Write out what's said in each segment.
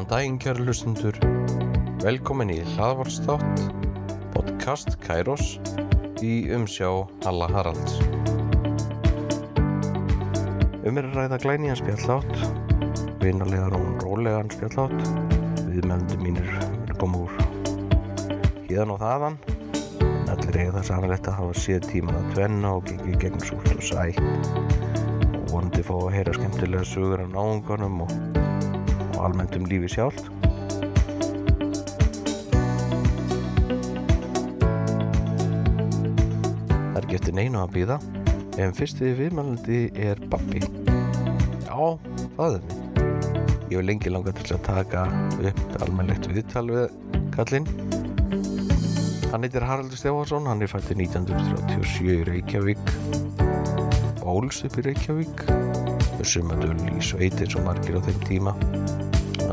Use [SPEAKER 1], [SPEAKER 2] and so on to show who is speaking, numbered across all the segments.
[SPEAKER 1] Góðan daginn kjæru hlustundur. Velkomin í hlaðvarstátt, podcast Kairos í umsjá Alla Haralds. Um er að ræða glænían spjallátt, vinarlegan og rólegan spjallátt. Við meðlum mínir er koma úr híðan og þaðan. En allir eiga það samanlegt að hafa séð tíma að tvenna og gengið gegn súlt og sætt. Og vonandi fá að heyra skemmtilega sögur af náunganum og og almennt um lífi sjálft. Það er ekki eftir neina að býða, en fyrsti viðmælandi er Babbi. Já, það er minn. Ég vil lengi langa til að taka upp almennlegt viðtal við kallinn. Hann heitir Haraldur Stefánsson, hann er fættið 1937 í Reykjavík, ólst upp í Reykjavík, sumadöl í sveit eins og margir á þeim tíma.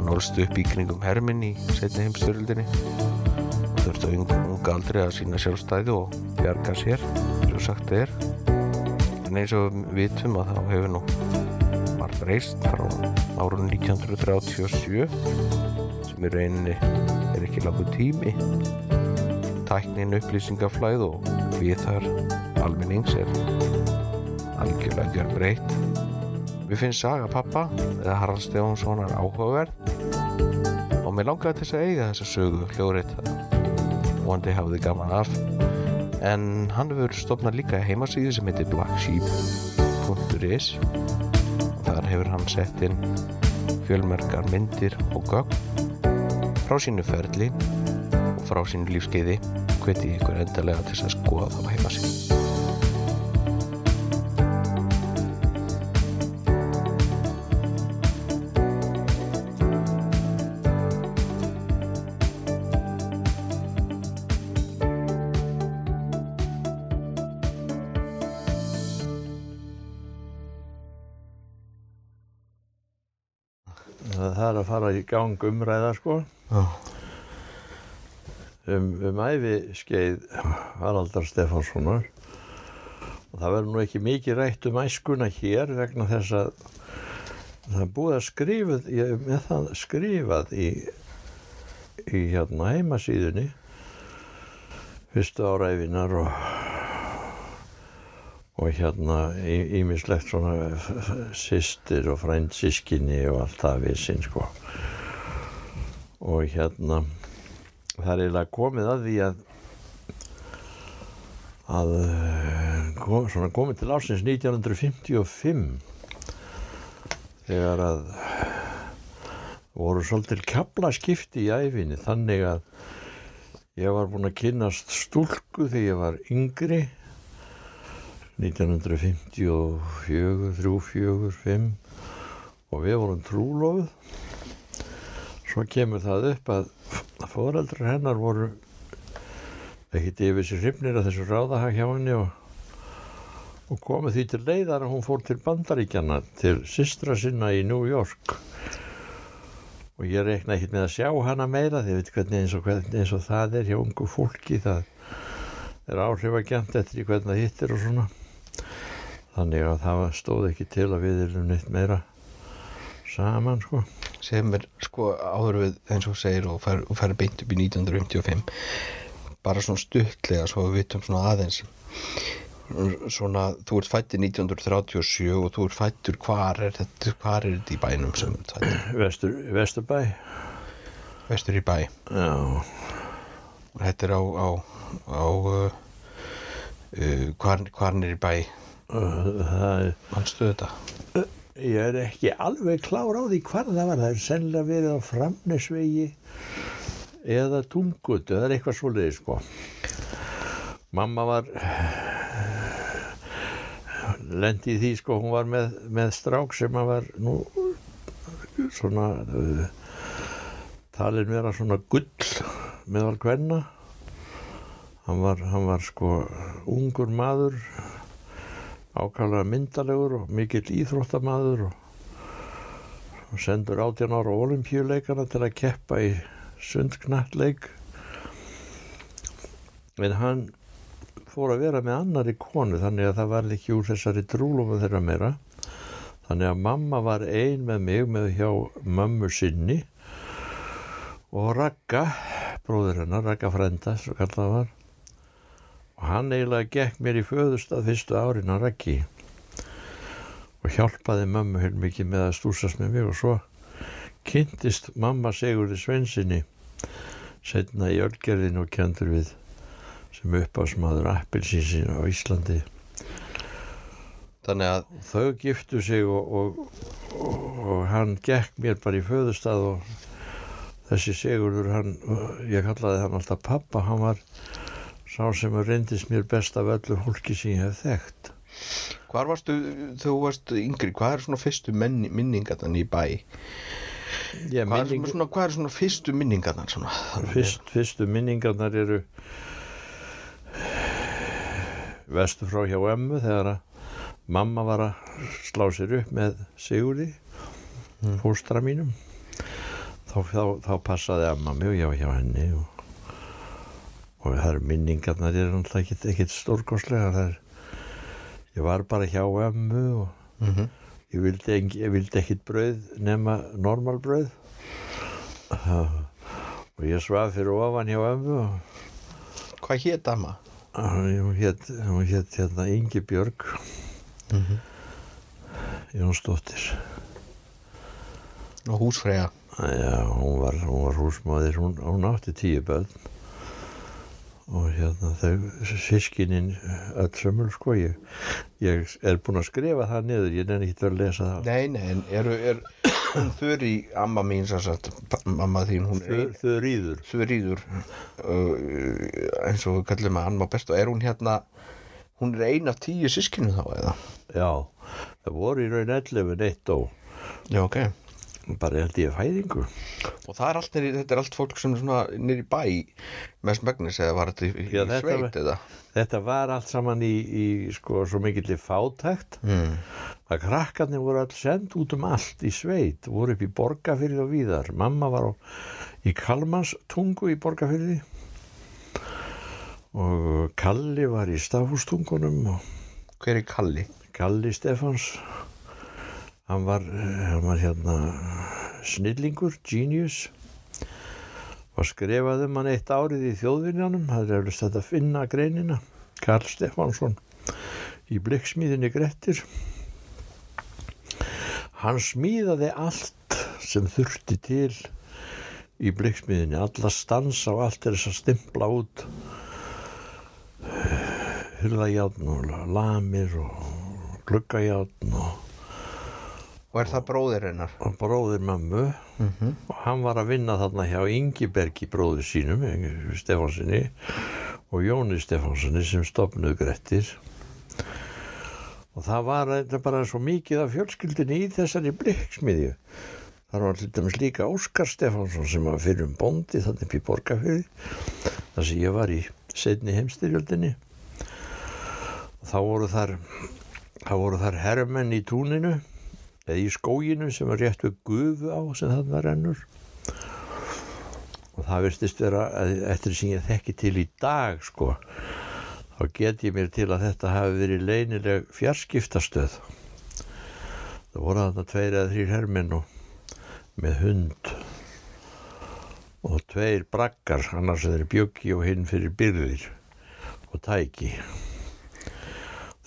[SPEAKER 1] Hann ólst upp í kringum herminn í setni heimstyröldinni og þurfti á unga aldrei að sína sjálfstæði og bjarga sér, svo sagt er. En eins og við vitum að þá hefur nú margt reist frá árunum 1937 sem í rauninni er ekki lagu tími. Tæknin upplýsingaflæð og við þar almennings er algjörlega gjör breytt. Við finnst saga pappa eða Harald Stefánssonar áhugaverð mér langaði til þess að eiga þessa sögu hljóðrétt og hann hafði gaman af. En hann hefur stopnað líka heimasíðu sem heitir blacksheep.is þar hefur hann sett inn fjölmerkar myndir og gögn frá sínu ferli og frá sínu lífskeiði hveti ykkur endalega til þess að skoða það á heimasíðu
[SPEAKER 2] í gang umræða sko
[SPEAKER 1] Já.
[SPEAKER 2] um, um æfi skeið Haraldar Stefánssonar og það verður nú ekki mikið rætt um æskuna hér vegna þess að það búið að skrifað ég með það skrifað í í hérna heimasíðunni fyrstu áræfinar og og hérna ímislegt svona sýstir og frændsískinni og allt það við sinn sko. Og hérna það er eiginlega komið að því að að kom, svona komið til ásins 1955 þegar að voru svolítil kaflaskipti í æfinni þannig að ég var búinn að kynast stúlku þegar ég var yngri 1954, 3, 4, 5 og við vorum trúlóð svo kemur það upp að fóreldrar hennar voru ekkert yfir sér hrifnir að þessu ráðahag hjá henni og, og komið því til leiðar að hún fór til bandaríkjana til systra sinna í New York. Og ég reikna ekkert með að sjá hana meira þið veit hvernig eins og, hvernig eins og það er hjá ungu fólki það er áhrifagjant eftir í hvernig það hittir og svona þannig að það stóð ekki til að við erum neitt meira saman sko.
[SPEAKER 1] Sem er sko áður við eins og segir og fær, fær beint upp í 1955 bara svona stuttlega svo við vitum svona aðeins. Svona þú ert fættið 1937 og þú ert fættur hvar er þetta hvar er þetta í bænum sem þú ert fættur
[SPEAKER 2] Vestur, Vesturbæ.
[SPEAKER 1] Vestur í bæ.
[SPEAKER 2] Já,
[SPEAKER 1] og þetta er á, á, á uh, hvar, hvar er í bæ
[SPEAKER 2] er
[SPEAKER 1] mannstu þetta
[SPEAKER 2] Ég er ekki alveg klár á því hvar það var. Það er sennilega verið á framnesvegi eða tungut eða eitthvað svoleiði sko. Mamma var lendi í því sko, hún var með, með strák sem að var nú svona uh, talin vera svona gull meðal hvenna. Hann var, hann var sko ungur maður ákvæmlega myndalegur og mikill íþróttamaður og, og sendur 18 ára olimpíuleikana til að keppa í sundknattleik en hann fór að vera með annari konu þannig að það var ekki úr þessari drúlumu þeirra meira þannig að mamma var ein með mig með hjá mömmu sinni og Ragga, bróður hennar, Ragga Frenda, svo kallað var. Og hann eiginlega gekk mér í föðustað fyrstu árin að Raggi og hjálpaði mömmu hér mikið með að stúsast með mig og svo kynntist mamma Sigurði Svensinni setna í Ölgerðin og kendur við sem uppásmaður appilsísin á Íslandi.
[SPEAKER 3] Þannig að
[SPEAKER 2] Þau giftu sig og, og, og, og hann gekk mér bara í föðustað og þessi Sigurður, hann, ég kallaði hann alltaf pappa, hann var sá sem reyndist mér best af öllu fólki sem ég hef þekkt.
[SPEAKER 3] hvar varstu, þú varst yngri, hvað er svona fyrstu menni, minningarnar í bæ?
[SPEAKER 2] Ég,
[SPEAKER 3] Hvað er,
[SPEAKER 2] minning,
[SPEAKER 3] svona, hvað er svona fyrstu minningarnar svona?
[SPEAKER 2] fyrst, fyrstu minningarnar eru vestur frá hjá ömmu þegar að mamma var að slá sér upp með Sigurði,
[SPEAKER 3] Mm.
[SPEAKER 2] fóstra mínum. Þá, þá, þá passaði ég var hjá henni og, og það eru minningarnar er náttúrulega stórkostlega það er ég var bara hjá ömmu og
[SPEAKER 3] Mm -hmm.
[SPEAKER 2] ég vildi, ég vildi ekkit brauð nema normalbrauð og ég svaf fyrir ofan hjá ömmu og
[SPEAKER 3] Hvað hét amma?
[SPEAKER 2] hún hétt hét hérna Ingi Björg
[SPEAKER 3] Mm -hmm.
[SPEAKER 2] Jónsdóttir
[SPEAKER 3] Og húsfreyja.
[SPEAKER 2] Já, hún var, hún var húsmáðir, hún, hún átti tíu börn og hérna þau sískinin öll sömul sko ég, ég er búinn að skrifa það niður, ég nefnir ekki að lesa það
[SPEAKER 3] Nei, nei, en eru, er Þurri, amma mín sem sagt, mamma þín, hún er
[SPEAKER 2] rýður
[SPEAKER 3] Þurriður uh, eins og við kallum að amma best og er hún hérna hún er ein af tíu sískinu þá eða?
[SPEAKER 2] Já, það voru í raun 11 eitt og
[SPEAKER 3] Já, ok.
[SPEAKER 2] Bara held ég fæðingu
[SPEAKER 3] Og það er allt nýri, þetta er allt fólk sem er svona nýri bæ mest megnis eða var þetta í, í
[SPEAKER 2] Já, þetta
[SPEAKER 3] sveit
[SPEAKER 2] var-
[SPEAKER 3] eða?
[SPEAKER 2] Þetta var allt saman í, í sko svo mikill fátækt
[SPEAKER 3] Mm.
[SPEAKER 2] að krakkarnir voru all send út um allt í sveit, voru upp í borgarfyrði og víðar. Mamma var á, í Kalmanstungu í borgarfyrði og Kalli var í Stafhústungunum og
[SPEAKER 3] Hver er Kalli?
[SPEAKER 2] Kalli Stefáns hann var, eh, hann var hérna snillingur, genius. Og skrifaði um hann eitt árið í þjóðvinjanum. Það er eflust að finna greinina. Karl Stefánsson í blikksmíðinni Grettir. Hann smíðaði allt sem þurfti til í blikksmíðinni. Alla stansa og allt er þess að stimpla út hurðajárn og lamir og gluggajárn og,
[SPEAKER 3] Og er það bróðir hennar?
[SPEAKER 2] bróðir mömmu.
[SPEAKER 3] Mm -hmm.
[SPEAKER 2] og hann var að vinna þarna hjá Ingibergi bróður sínum, Stefánsinni og Jóni Stefánsinni sem stopnuðu Grettir. Og það var þetta bara svo mikið af fjölskyldinni í þessari blikksmiðju. Þar var dæmis líka Óskar Stefánsson sem var fyrir um bóndi þannig upp í Borgafyrði þar sem ég var í setni heimstyrjöldinni og þá voru þar þá voru þar herrmenn í túninu eða í skóginu sem var rétt við gufu á sem þarna rennur. Og það virtist vera eftir sem ég þekki til í dag sko þá get ég mér til að þetta hafi verið leynileg fjarskiptastöð. Það voru þarna tveir eða þrýr herminn og með hund og tveir braggar annars þeir bjöggi og hinn fyrir byrðir og tæki.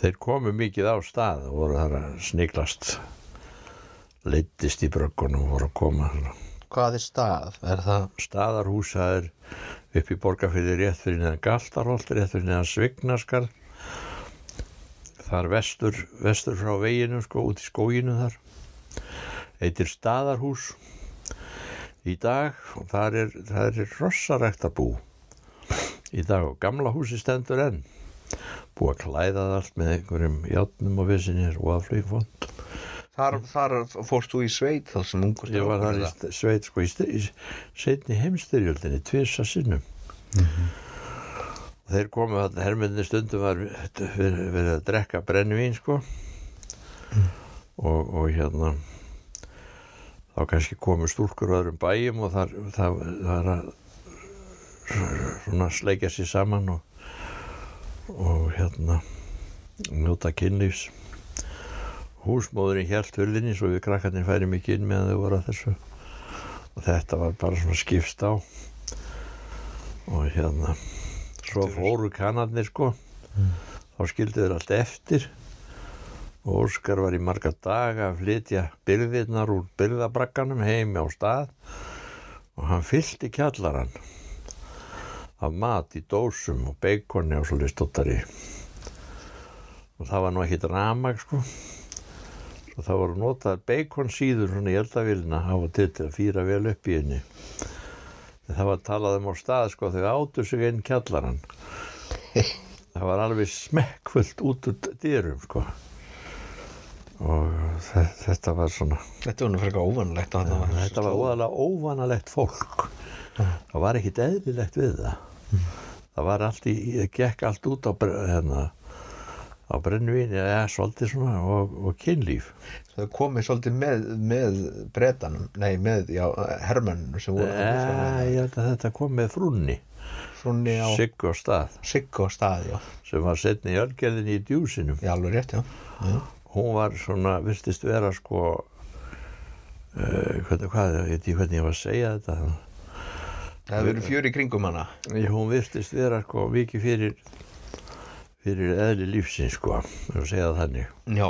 [SPEAKER 2] Þeir komu mikið á stað og voru þar að sniglast leittist í bröggunum og voru að koma.
[SPEAKER 3] Hvað er stað? Er það?
[SPEAKER 2] staðarhúsa er upp í borgarfyrði rétt fyrir neðan Galtarholt, rétt fyrir neðan Svignaskarð þar vestur, vestur frá veginu sko, út í skóginu þar heitir staðarhús í dag og þar er, þar er rossaræktabú í dag og gamla húsi stendur enn búið að klæða það allt með einhverjum játnum og vissinir og að flugfond
[SPEAKER 3] Þar, þar fórst þú í sveit þá sem ungur
[SPEAKER 2] Ég var þar í sveit sko í, í setni heimstyrjöldinni, tvisa sinnum. Og þeir komu þarna, hermyndin stundum var verið, verið að drekka brennivín sko. Og, og hérna, þá kannski komu stúlkur á öðrum bæjum og þar, það, var að svona sleikja sér saman og, og hérna, njóta kynlífs húsmóðurinn hjælt hurðinni svo við krakkarnir færim ekki inn meðan þau voru að þessu. Og þetta var bara svona skipst á. Og hérna svo fóru kannarnir sko. Þá skildu þeir allt eftir. Og Óskar var í marga daga að flytja byrðirnar úr byrðabragganum heim á stað. Og hann fyllti kjallaran af mat í dósum og beikonni og svolítið stóttari og það var nú ekki dramag sko og það voru notaðar beikonsíður svona í eldavílina á að fýra vel upp í henni. En það var talað um á stað sko þau áttu sig inn kjallaran það var alveg smekkfullt út úr dyrum sko. Og þe- þetta var svona
[SPEAKER 3] Þetta var það var
[SPEAKER 2] þetta var óalega óvanalegt fólk. Það var ekkit eðlilegt við það. Það var allt í, það gekk allt út á, hérna, á brennvín eða svolítið svona og, og kynlíf.
[SPEAKER 3] Það komið svolítið með, með bretanum, nei með, já, hermennum sem voru
[SPEAKER 2] að þetta kom með
[SPEAKER 3] Svonni á
[SPEAKER 2] Sigg og stað.
[SPEAKER 3] Sigg og stað,
[SPEAKER 2] sem var setni í ölgerðinni í djúsinum.
[SPEAKER 3] Já, alveg rétt, já, já.
[SPEAKER 2] hún var svona, virtist vera sko uh, hvað, hvað, ég veit ekki hvernig ég var að segja þetta.
[SPEAKER 3] Það verður fjör í kringum hana.
[SPEAKER 2] Hún virtist vera sko mikið fyrir fyrir eðli lífsins sko að segja þannig.
[SPEAKER 3] Já,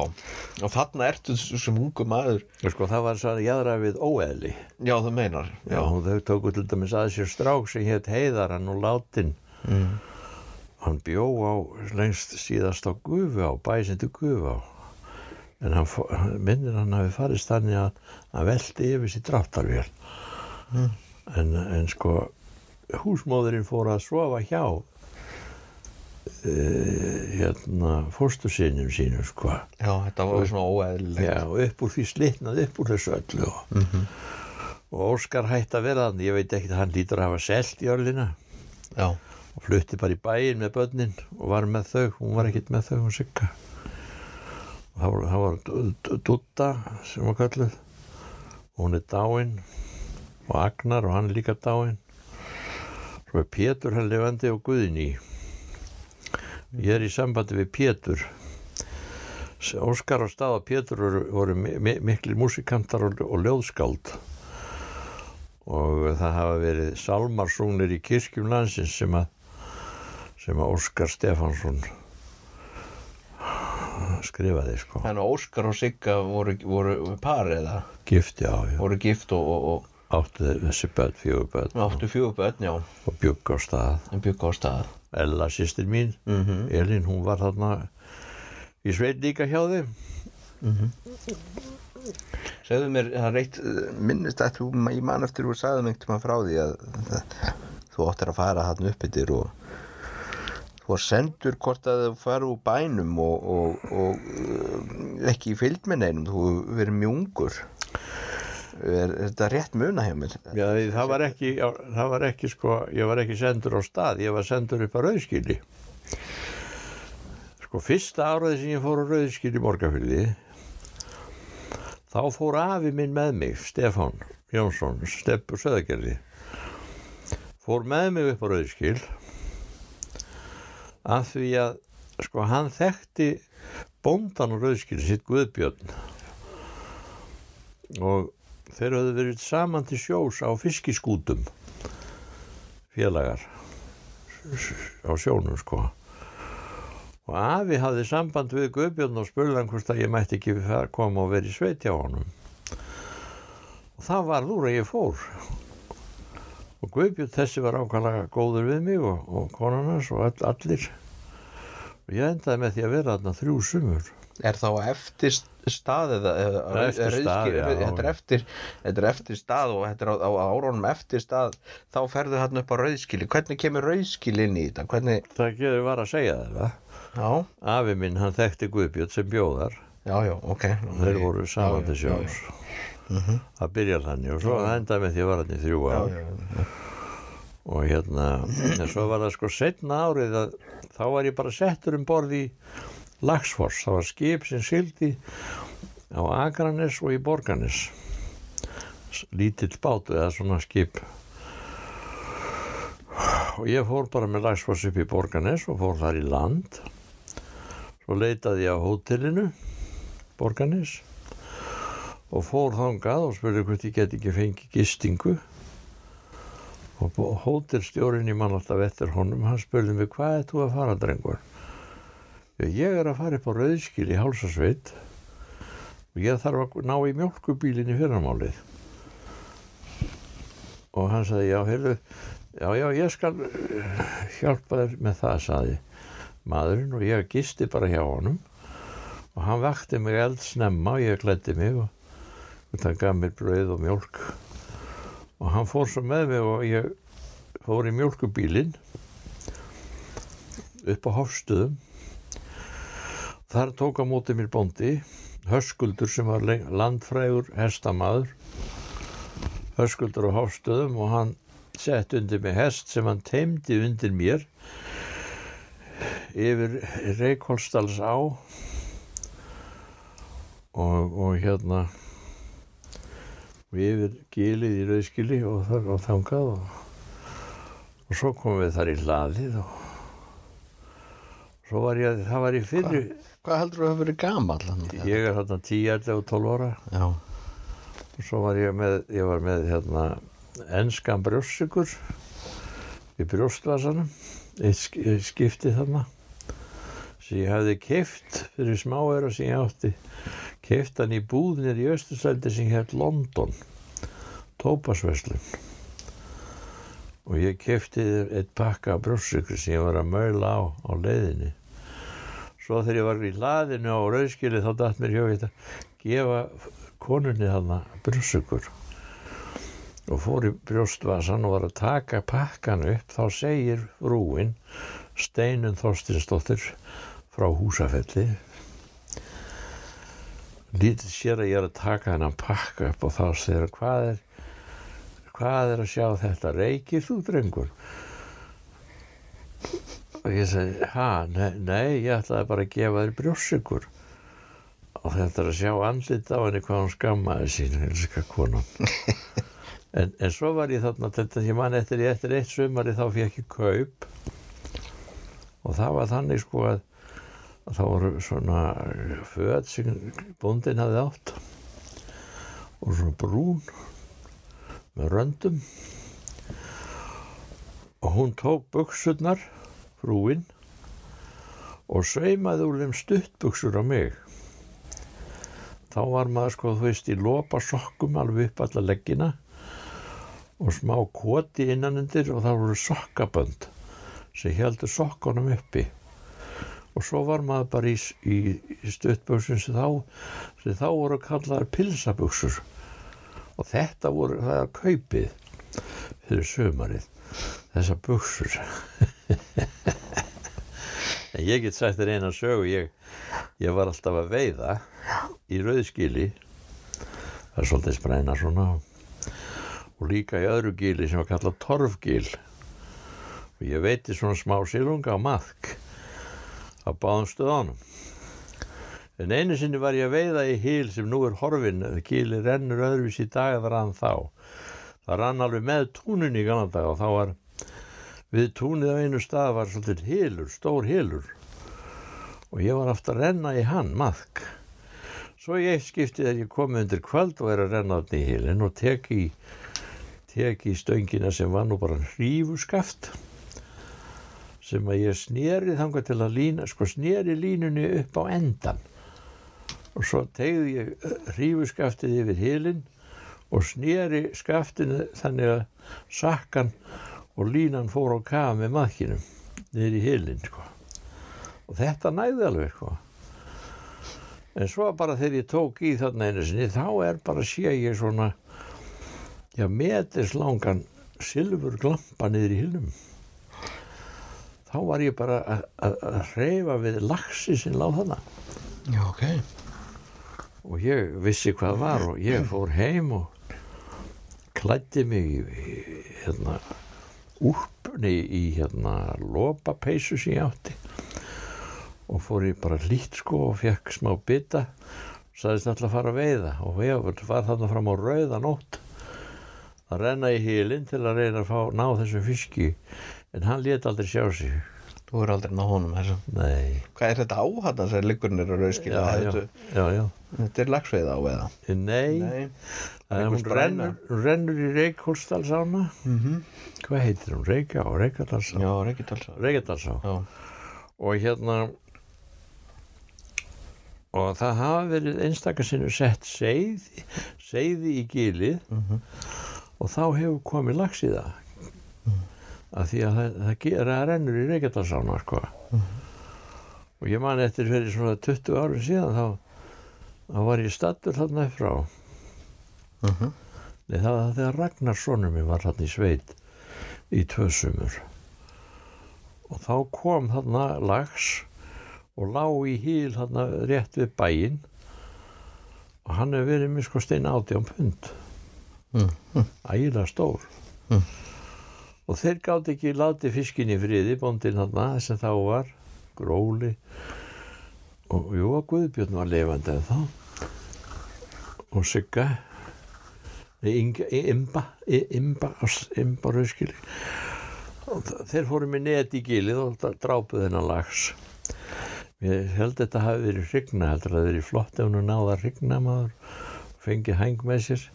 [SPEAKER 3] og þarna ertu sem ungu maður.
[SPEAKER 2] Og sko það var svona jæðra við óeðli.
[SPEAKER 3] Já, það meinar
[SPEAKER 2] já, hún þau tóku til dæmis að sér strák sem hétt heiðar hann og látin
[SPEAKER 3] mm.
[SPEAKER 2] hann bjó á lengst síðast á gufu á bæsindi gufu á. En hann, minnir hann hafi farist þannig að hann velti yfir sér dráttarvél. En, en sko húsmóðurinn fór að sofa hjá uh, hérna fóstursinum sínum sko.
[SPEAKER 3] Já, þetta var svona óeðlilegt.
[SPEAKER 2] Já, og upp úr því slitnað upp úr þessu öllu. Og, og Óskar hætti að vera þannig, ég veit ekki hann lítur að hafa selt jörlina
[SPEAKER 3] Já,
[SPEAKER 2] og flutti bara í bæinn með börnin og var með þau, hún var ekkert með þau hún sigga. Og það var, var D- D- Dúdda sem var kölluð. Og hún er dáin. Og Agnar og hann er líka dáin. Svo er Pétur hann lifandi og Guðni ég er í sambandi við Pétur. Óskar og Stað og Pétur voru, voru mi mi miklir músikantar og, og ljóðskáld. Og það hafa verið salmarsónir í kirkjum landsins sem að sem að Óskar Stefansson skrifaði sko.
[SPEAKER 3] Þannig að Óskar og Sigga voru, voru par eða?
[SPEAKER 2] Gift, já, já,
[SPEAKER 3] voru gift og, og,
[SPEAKER 2] áttu þessi börn, fjögur börn.
[SPEAKER 3] Og áttu fjögur börn, já.
[SPEAKER 2] Og bjugg á stað.
[SPEAKER 3] En byggu á stað
[SPEAKER 2] Ella sýstir mín,
[SPEAKER 3] mm
[SPEAKER 2] Elín, hún var þarna í sveit líka hjá þeim.
[SPEAKER 3] Segðu mér, það er eitt uh, minnist að þú, ég man eftir þú sagði mig tíma frá því að, þú áttir að fara hann upp yfir og var sendur hvort að þú fara úr bænum og, og, og uh, ekki í fylgd með neinum, þú verið mjög ungur er, er þetta rétt muna hjá mér?
[SPEAKER 2] Já, það var ekki, það var ekki sko, ég var ekki sendur á stað, ég var sendur upp á Rauðskili. Sko, fyrsta áraði sem ég fór á Rauðskili í Borgarfyrði, þá fór afi minn með mig, Stefán Jónsson, Steppur Söðagerði, fór með mig upp á Rauðskil, af því að, sko, hann þekkti bóndan á Rauðskili, sitt Guðbjörn, og þeir höfðu verið saman til sjós á fiskiskútum félagar á sjónum sko. Og afi hafði samband við Guðbjörn og spurði hann hvort að ég mætti ekki koma og vera í sveit hjá honum. Og það var úr að ég fór. Og Guðbjörn þessi var ákvæmlega góður við mig og, og konan hans og all, allir. Og ég endaði með því að vera þarna þrjú sumur
[SPEAKER 3] Er þá eftir stað eða, eða
[SPEAKER 2] eftir stað, já.
[SPEAKER 3] þetta, er eftir, þetta er eftir stað og þetta er á, á árónum eftir stað þá ferðu hann upp á rauðskili hvernig kemur rauðskil inn í þetta? Hvernig,
[SPEAKER 2] það getur var að segja það afi minn hann þekkti Guðbjörn sem bjóðar
[SPEAKER 3] já, já, ok.
[SPEAKER 2] Þeir voru saman
[SPEAKER 3] já, já,
[SPEAKER 2] sjós. það byrjar þannig og svo það endaði með því að var hann í þrjú
[SPEAKER 3] já,
[SPEAKER 2] ár.
[SPEAKER 3] Já, já.
[SPEAKER 2] og hérna svo var það sko setna árið að þá var ég bara settur um borð í Lagsfoss, það var skip sem sildi á Akranes og í Borganes lítill bátu eða svona skip. Og ég fór bara með Lagsfoss upp í Borganes og fór þar í land. Svo leitaði ég á hótelinu Borganes og fór þangað og spurði hvort ég get ekki fengið gistingu. Og hótelstjórin í mann alltaf eftir honum hann spurði mig hvað er þú að fara drengur ég er að fara upp á Rauðskil í Hálsasveit. Og ég þarf að ná í mjölkubílinn í fyrramálið. Og hann sagði já, heyrðu já, já, ég skal eh, hjálpa þér með það, sagði maðurinn og ég gisti bara hjá honum. Og hann vakti mig eld snemma og ég gletti mig og, og það gaf mér brauð og mjölk og hann fór svo með mig og ég fór í mjölkubílinn upp á hofstuðum þar tók á móti mér bondi höskuldur sem var landfrægur hestamaður höskuldur á hofstuðum og hann sett undir mig hest sem hann teimdi undir mér yfir Reykjólfsdals á og, og hérna og yfir gilið í rauðskili og þar á þangað og, og svo komum við þar í hlaðið og var ég, það var í fyrri
[SPEAKER 3] Hvað heldur þú að hafa verið gamal?
[SPEAKER 2] Ég er hérna 10 og 12 ára.
[SPEAKER 3] Já.
[SPEAKER 2] Og svo var ég með, ég var með hérna ennskan brjóssykur í brjóstvasanum. Eitt skipti þarna. Sem ég hafði keift fyrir smáera sem ég átti. Keift hann í búðnir í Östursældi sem hér London. Tópasveslun og ég keifti eitt pakka af brjóssykur sem ég var að möla á á leiðinni svo þegar ég var í hlaðinu á rauðskili þá dætt mér hjá þetta gefa konunni þarna brjósugur og fór í brjóstvasan og var að taka pakkan upp þá segir frúin Steinun Þorstinsdóttir frá húsafelli lítið sér að ég er að taka hennan pakka upp og þá segir hvað er hvað er að sjá þetta? Reykir þú drengur og ég segi ha, nei, nei ég ætlaði bara að gefa þér brjósugur og þetta er að sjá andlit á henni hvað hún skammaði sín helska konan. En, en svo var ég þarna þetta ég man eftir, eftir eitt sumari þá fekk ég kaup. Og það var þannig sko að, að það voru svona född sem búndin hafði átt. Og svona brún með röndum. Og hún tók buksurnar frúinn og saumaði úr þeim stuttbuksur á mig. Þá var maður sko þú veist í lopa sokkum alveg upp alla leggina og smá koti innanundir og það voru sokkabönd sem heldur sokkunum uppi. Og svo var maður bara í, í, í stuttböksum sem þá, sem þá voru kallaðar pilsaböksur og þetta voru það að kaupið fyrir sömarið þessa böksur en ég get sagt þér eina sögu ég, ég var alltaf að veiða í rauðskili það er svolítið spræna svona. Og líka í öðru gili sem var kallað torfgil. Og ég veiti svona smá sílunga á maðk á báðum stöðanum en einu sinni var ég að veiða í híl sem nú er horfin gili rennur öðruvís í dag það rann þá það rann alveg með túnin í gannan dag og þá var við túnið á einu stað var svolítið hílur, stór hílur og ég var aftur að renna í hann maðk Svo ég skipti þegar ég kom undir kvöld og er að renna átni í hilin og tek í, tek í stöngina sem var nú bara hrífuskaft sem að ég sneri þanga til að lína, sko sneri línunni upp á endan og svo tegði ég hrífuskaftið yfir hilin og sneri skaftinu þannig að sakkan og línan fór á kaf með maðkinum niður í hilin sko. og þetta næði alveg sko. En svo bara þegar ég tók í þarna einu sinni þá er bara sé ég svona já metis langan silfur glampa niður í hilnum þá var ég bara að reyfa við laxi sem láð þarna.
[SPEAKER 3] Já ok.
[SPEAKER 2] Og ég vissi hvað var og ég fór heim og klætti mig hérna úrpunni í hérna lópapeisu sem ég átti. Og fór ég bara lít sko og fekk smá bytta og saðist alltaf að fara að veiða. Og ég var þarna fram á rauðanótt að renna í hílinn til að reyna að fá ná þessu fiski. En hann let aldrei sjá sig
[SPEAKER 3] Þú er aldrei náð honum þessum.
[SPEAKER 2] nei,
[SPEAKER 3] Hvað er þetta áhatna sem liggurnir eru rauðskilja?
[SPEAKER 2] já, já, já,
[SPEAKER 3] þetta er lagsveið á eða?
[SPEAKER 2] Nei,
[SPEAKER 3] Nei.
[SPEAKER 2] það er hún rennur, rennur í Reykjólsdalsána.
[SPEAKER 3] Mm -hmm.
[SPEAKER 2] Hvað heitir hún? Reykjá, Reykjadalsá.
[SPEAKER 3] Já, Reykjadalsá.
[SPEAKER 2] Reykjadalsá. Og hérna, og það hafa verið einstakar sinnum sett seiði, seiði í gilið
[SPEAKER 3] Mm
[SPEAKER 2] og þá hefur komið lags í það. Af því að það, það, ger, það rennur í Reykjadalsána, sko. Og ég man eftir fyrir svona 20 árum síðan þá, þá var ég stattur þarna frá.
[SPEAKER 3] Mhm.
[SPEAKER 2] Nei, það var þegar Ragnar sonur mér var þarna í sveit í tvö sumur. Og þá kom þarna lags og lá í hýl þarna rétt við bæinn og hann hefur verið mér sko stein átján pund.
[SPEAKER 3] Mm.
[SPEAKER 2] Ægilega stór. Og þeir gátt ekki láti fiskin í friði, bóndinn þarna sem þá var, gróli. Og jú, að Guðbjörn var lifandi en þá. Og Sigga, Imba, Imba, Imba rauðskili. Þeir fóru með net í gilið og drápuð þennan lags. Ég held að þetta hafi verið hrygna, heldur að það hafi verið flott ef hún náða að hrygna maður og fengið hæng með sér.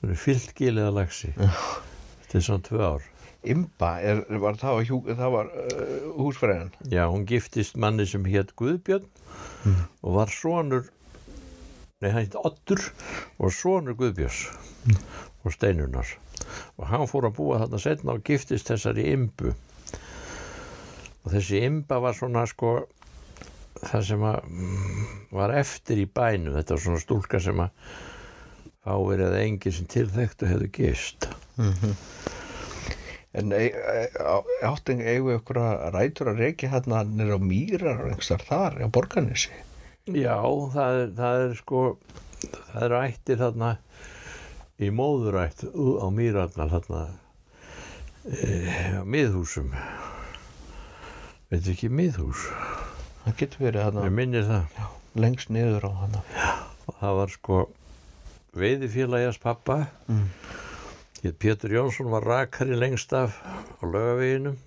[SPEAKER 2] Það er fyllt gilið að lagsi. Þetta er svona tvö ár.
[SPEAKER 3] Imba, er, var það, hjú, það var uh, húsfræðin.
[SPEAKER 2] Já, hún giftist manni sem hétt Guðbjörn og var sonur, nei hann hétt Oddur og sonur Guðbjörns og Steinunar. Og hann fór að búa þarna setna og giftist þessari imbu. Og þessi imba var svona sko það sem að mm, var eftir í bænu. Þetta var svona stúlka sem að fáir eða engin sem tilþektu hefðu gist.
[SPEAKER 3] En e, e, á- áttu eigu ykkur að rætur að reykja hérna nýra á mýrar og einhverstar þar á borganessi.
[SPEAKER 2] Já, það er, það er sko, það eru ættir þarna í móðurætt á mýrarnar þarna e, á miðhúsum. Veit ekki miðhús?
[SPEAKER 3] Það getur verið hérna
[SPEAKER 2] Ég minnir það.
[SPEAKER 3] lengst niður á hana.
[SPEAKER 2] Og það var sko veiðifélagjas pappa.
[SPEAKER 3] Mm.
[SPEAKER 2] Hétt Pétur Jónsson var rakari lengst af á laugaveginum,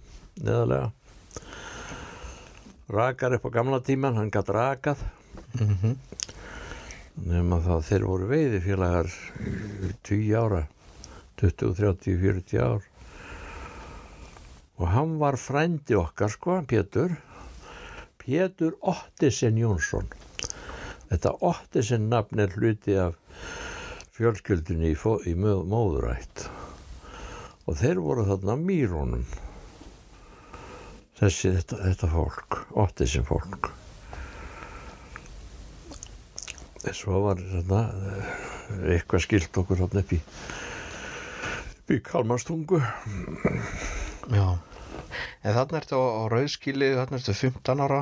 [SPEAKER 2] neðalega. Rakar upp á gamla tíman, hann gætt rakað.
[SPEAKER 3] Mm
[SPEAKER 2] nema það þeir voru veiðifélagar í 10 ára 20, 30, 40 ár og hann var frændi okkar sko, Pétur Pétur Ottisen Jónsson þetta Ottisen nafn er hluti af fjölskyldunni í, í mó- móðurætt. Og þeir voru þarna mýrónum þessi, þetta, þetta fólk Ottisen fólk. Svo var þarna eh, eitthvað skilt okkur þarna upp í upp í Kalmarstungu.
[SPEAKER 3] Já. En þarna ertu á, á rauðskili, þarna ertu 15 ára,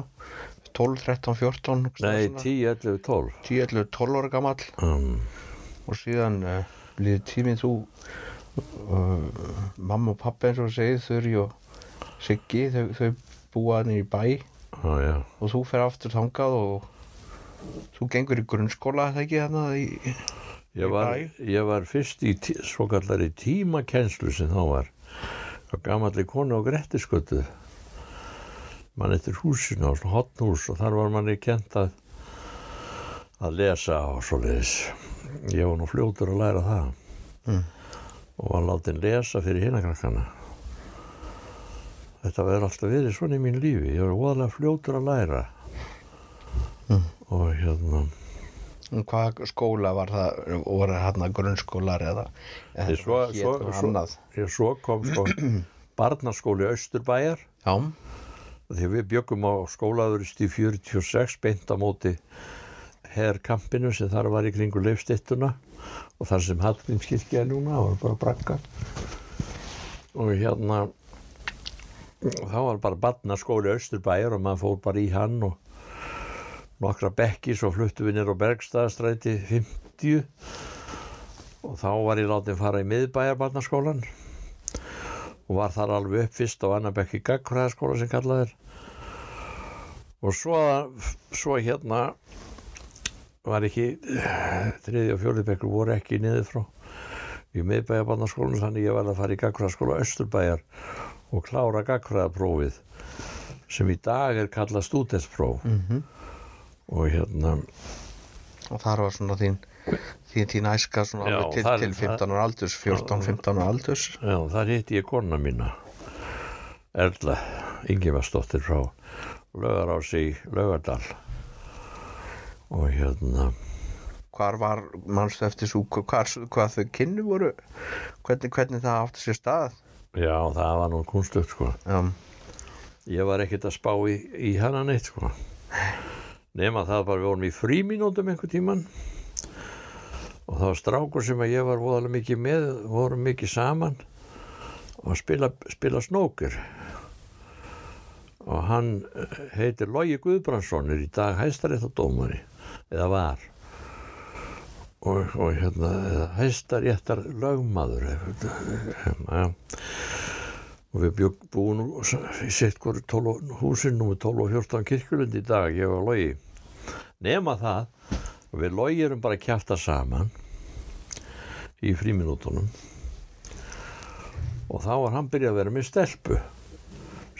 [SPEAKER 3] 12, 13, 14,
[SPEAKER 2] nei, 10, 11, 12
[SPEAKER 3] 10, 11, 12 ára gamall.
[SPEAKER 2] Um,
[SPEAKER 3] og síðan uh, líði tíminn þú uh, mamma og pappa eins og segið Þurri og Siggi þau, þau búa hann í bæ.
[SPEAKER 2] Á, já,
[SPEAKER 3] og þú fer aftur þangað og þú gengur í grunnskóla það ekki þarna í
[SPEAKER 2] ég var,
[SPEAKER 3] bæ?
[SPEAKER 2] ég var fyrst í tí, svo kallari tímakenslu sem þá var á gamalli konu á Grettiskötu mann eftir húsinu á svona hotnhús og þar var manni kent að að lesa og svoleiðis ég var nú fljótur að læra það.
[SPEAKER 3] Mm.
[SPEAKER 2] og var látin lesa fyrir hinakrakkana þetta verður alltaf verið svona í mín lífi. Ég var óðalega fljótur að læra.
[SPEAKER 3] Mm.
[SPEAKER 2] og hérna.
[SPEAKER 3] Hvað skóla var það, voru hérna grunnskólar eða,
[SPEAKER 2] Nei, svo- svo- svo-
[SPEAKER 3] annað?
[SPEAKER 2] ég svo kom sko barnaskóli Östurbæjar
[SPEAKER 3] Já,
[SPEAKER 2] því við byggum á skólaðurist í 46 beint á móti herrkampinu sem þar var í kringu leifstittuna og þar sem Hallgrímskirkja er núna það var bara brakka og hérna þá var bara barnaskóli Östurbæjar og maður fór bara í hann og nokkra bekki svo fluttu við nýr á Bergstaðastræti 50 og þá var ég látið fara í miðbæjar barnaskólan og var þar alveg upp fyrst á annar bekk í gagfræðaskóla sem kallað er. Og svo, svo hérna var ekki þriði og fjóli bekkur voru ekki niður frá í miðbæjabarnaskólan þannig ég var að fara í gagfræðaskóla Östurbæjar og klára gagfræðaprófið sem í dag er kallað stúdenspróf
[SPEAKER 3] Mhm.
[SPEAKER 2] og hérna
[SPEAKER 3] Og þar var svona þín, þín, þín æska svona
[SPEAKER 2] Já,
[SPEAKER 3] til,
[SPEAKER 2] þar-
[SPEAKER 3] til 15 ára aldurs, 14-15 ára aldurs.
[SPEAKER 2] Já, þar hitti ég kona mína Erla Ingimarsdóttir frá Laugarási í Laugardal og hérna.
[SPEAKER 3] Hvar var, mannstu eftir svo, hvar, hvað þau kynnu voru, hvernig, hvernig það átti sér stað?
[SPEAKER 2] já, það var nú kunstugt sko.
[SPEAKER 3] Já,
[SPEAKER 2] ég var ekkert að spá í, í hana neitt sko. Nema það bara við vorum í frímínútum einhver tíman og það var strákur sem að ég var voðalega mikið með vorum mikið saman. Og spila, spila snókir og hann heitir Logi Guðbrandsson er í dag hæstaréttardómari eða var. Og, og hérna eða hæstaréttar lögmaður ja. og við bjög, búum nú í sitt hverju 12 húsin nú með 12 og 14 kirkjulund í dag ég og Logi. Nema það og við Logi erum bara að kjæfta saman í fríminútonum og þá var hann byrjað að vera með stelpu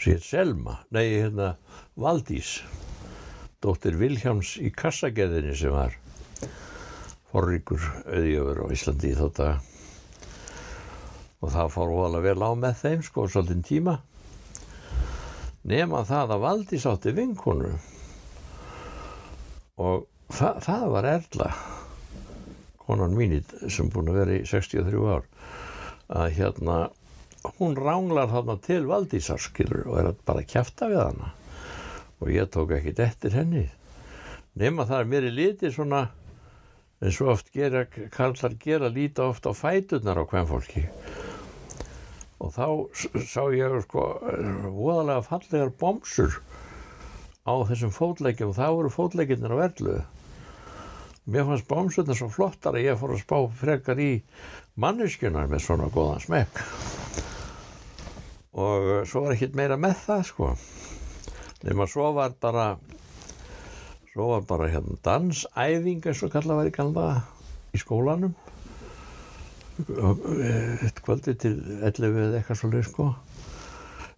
[SPEAKER 2] sér Selma, nei hérna Valdís dóttir Vilhjáms í kassageðinni sem var forríkur auðjöfur á Íslandi í þá daga. Og það fór óalega vel á með þeim sko svolítinn tíma. Nema það að Valdís átti vinkonu. Og það, það var Erla konan mín í- sem búin að vera í 63 ár að hérna hún ránglar þarna til Valdísar skilur og er að bara kjæfta við hana og ég tók ekkit eftir henni. Nema það er mér í liti svona eins og oft gera, karlar gera líta oft á fæturnar á hvern fólki og þá sá ég sko voðalega fallegar bomsur á þessum fótleikjum það voru fótleikirnir á verlu mér fannst bomsurnar svo flottar að ég fór að spá frekar í manneskjunar með svona góðan smekk. Og svo var ekkert meira með það sko nema svo var bara svo var bara hérna dansæfing eins og kallað var í galda í skólanum. Eitt kvöldi til 11 eða eitthvað svo sko.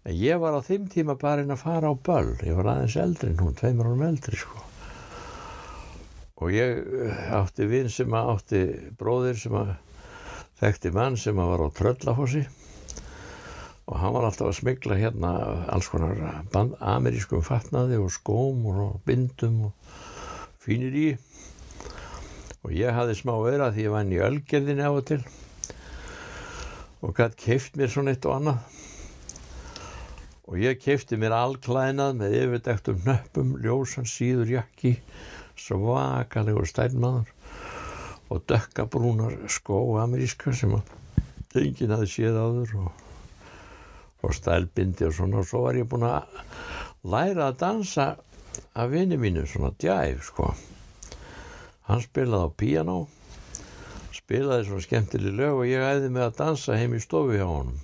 [SPEAKER 2] En ég var á þeim tíma bara inn að fara á böll. Ég var aðeins eldri hún, tveimur árum eldri sko. Og ég eh, átti vinn sem að átti bróðir sem að þekkti mann sem að var á Tröllafossi og hann var alltaf að smigla hérna alls konar band, amerískum fatnaði og skóm og bindum og fínir í. Og ég hafði smá öra því ég vann í ölgerðinni á og til. Og gætt keift mér svona eitt og annað. Og ég keifti mér allklæðnað með yfirdektum nöppum, ljósan síður jakki svakalegur stærnmaður og dökkabrúnar skó ameríska sem enginn hafði séð áður og, og stælbindi og svona og svo var ég búinn að læra að dansa af vini mínu svona djæf sko. Hann spilaði á píanó spilaði svona skemmtileg lög og ég æði með að dansa heim í stofu hjá honum.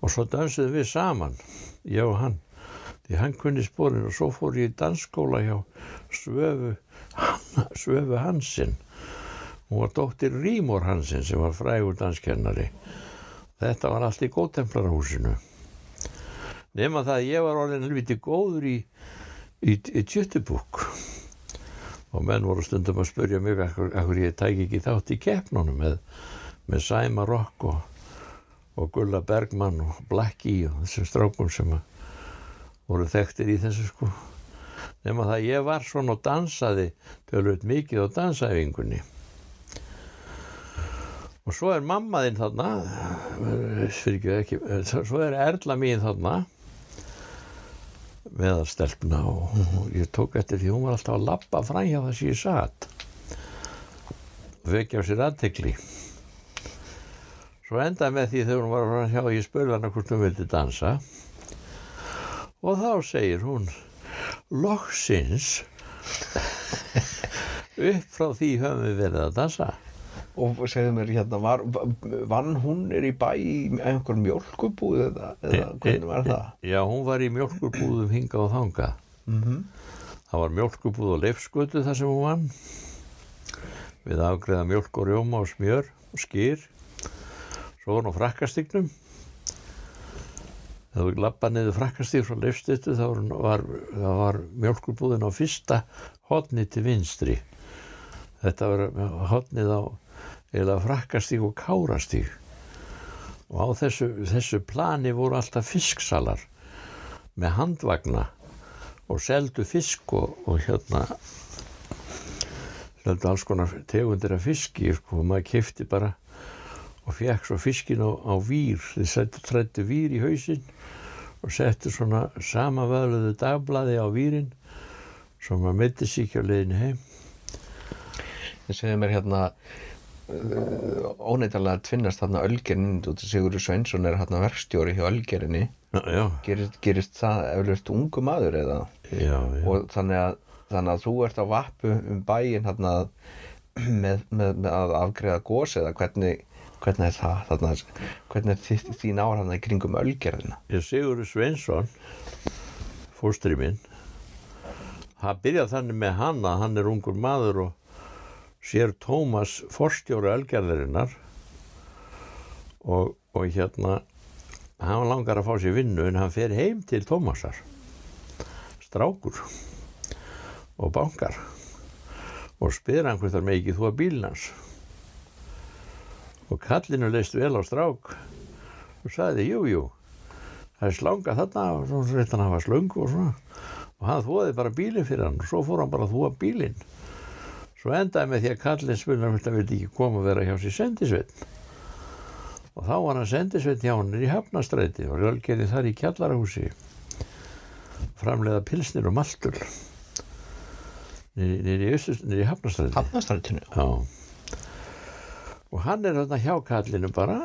[SPEAKER 2] Og svo dansuðum við saman ég og hann því hann kunni spórin og svo fór ég í dansskóla hjá Svöfu Svöfu Hansen hún var dóttir Rímor Hansen sem var frægur danskennari þetta var allt í góðtemplarhúsinu nema það að ég var orðin helviti góður í, í, í tjöttubúk. Og menn voru stundum að spurja mig akkur ég tæki ekki þátt í keppnunum með, með Sæma Rock og, og Gulla Bergmann og Blackie og þessum strákum sem voru þekktir í þessu sko. Nema það að ég var svona og dansaði tölvöld mikið á dansæfingunni og svo er mamma þinn þarna. Ekki, svo er Erla mín þarna. Meðal stelpna og, og ég tók eftir því hún var alltaf að lappa fram hjá það sem ég satt og vekja á sér aðtekli svo endaði með því þegar hún var fram hjá ég spurði hana hvort hún vildi dansa. Og þá segir hún loksins upp frá því höfum við verið að dansa
[SPEAKER 3] og segðu mér hérna, var, vann hún er í bæ í einhver mjölkubúð eða, eða hvernig var það?
[SPEAKER 2] Já, hún var í mjölkurbúðum hinga og þanga
[SPEAKER 3] Mm -hmm.
[SPEAKER 2] Það var mjölkubúð og leifskutu þar sem hún vann. Við afgreða mjölk og rjóma og smjör og skýr svo var hún á frakkastignum. Þegar við lappa niður frakkastíð frá leifstýttu þá var, var, mjölkurbúðin á fyrsta hotni til vinstri. Þetta var hotnið á eða frakkastíg og kárastíg og á þessu, þessu plani voru alltaf fisksalar með handvagna og seldu fisk og, og hérna seldu alls konar tegundir af fiski sko, og maður kifti bara og fekk svo fiskin á, á vír. Þið trættu vír í hausinn og settu svona samavöðluðu dagblaði á vírin svo maður myndi ekki á leiðinu heim.
[SPEAKER 3] Það segir mér hérna uh, óneitalega tvinnast þarna Ölgerinn út af Sigurður Sveinsson er hérna verkstjóri hjá Ölgerinni gerist, gerist það eflust ungu maður eða?
[SPEAKER 2] Já, já.
[SPEAKER 3] og þannig að, þannig að þú ert á vappu um bæin hérna með, með, með að afgreða gós eða hvernig, hvernig er það þarna, hvernig er þín þarna í kringum Ölgerina
[SPEAKER 2] Sigurður Sveinsson fóstri minn það byrjaði þannig með hann að hann er ungur maður og sér Tómas forstjóri Ölgerðarinnar og, og hérna hann langar að fá sér vinnu en hann fer heim til Tómasar strákur og bankar og spyr hann hvort það með ekki þú að bílnans og kallinu leist vel á strák og sagði jú jú það er slanga þarna og svo hann að hafa slöngu og svona. Og hann þóði bara bílinn fyrir hann og svo fór hann bara að þóa bílinn svo endaði með því að kallin spurnar hvort hann vildi ekki koma að vera hjá sér sendisveitn og þá var hann sendisveitn hjá hann í Hafnastræti og rölgerði þar í kjallarahúsi. Framleiða pilsnir og maltul. Nýri í Hafnastræti
[SPEAKER 3] Hafnastrætinu
[SPEAKER 2] Já. Og hann er þarna hjá kallinu bara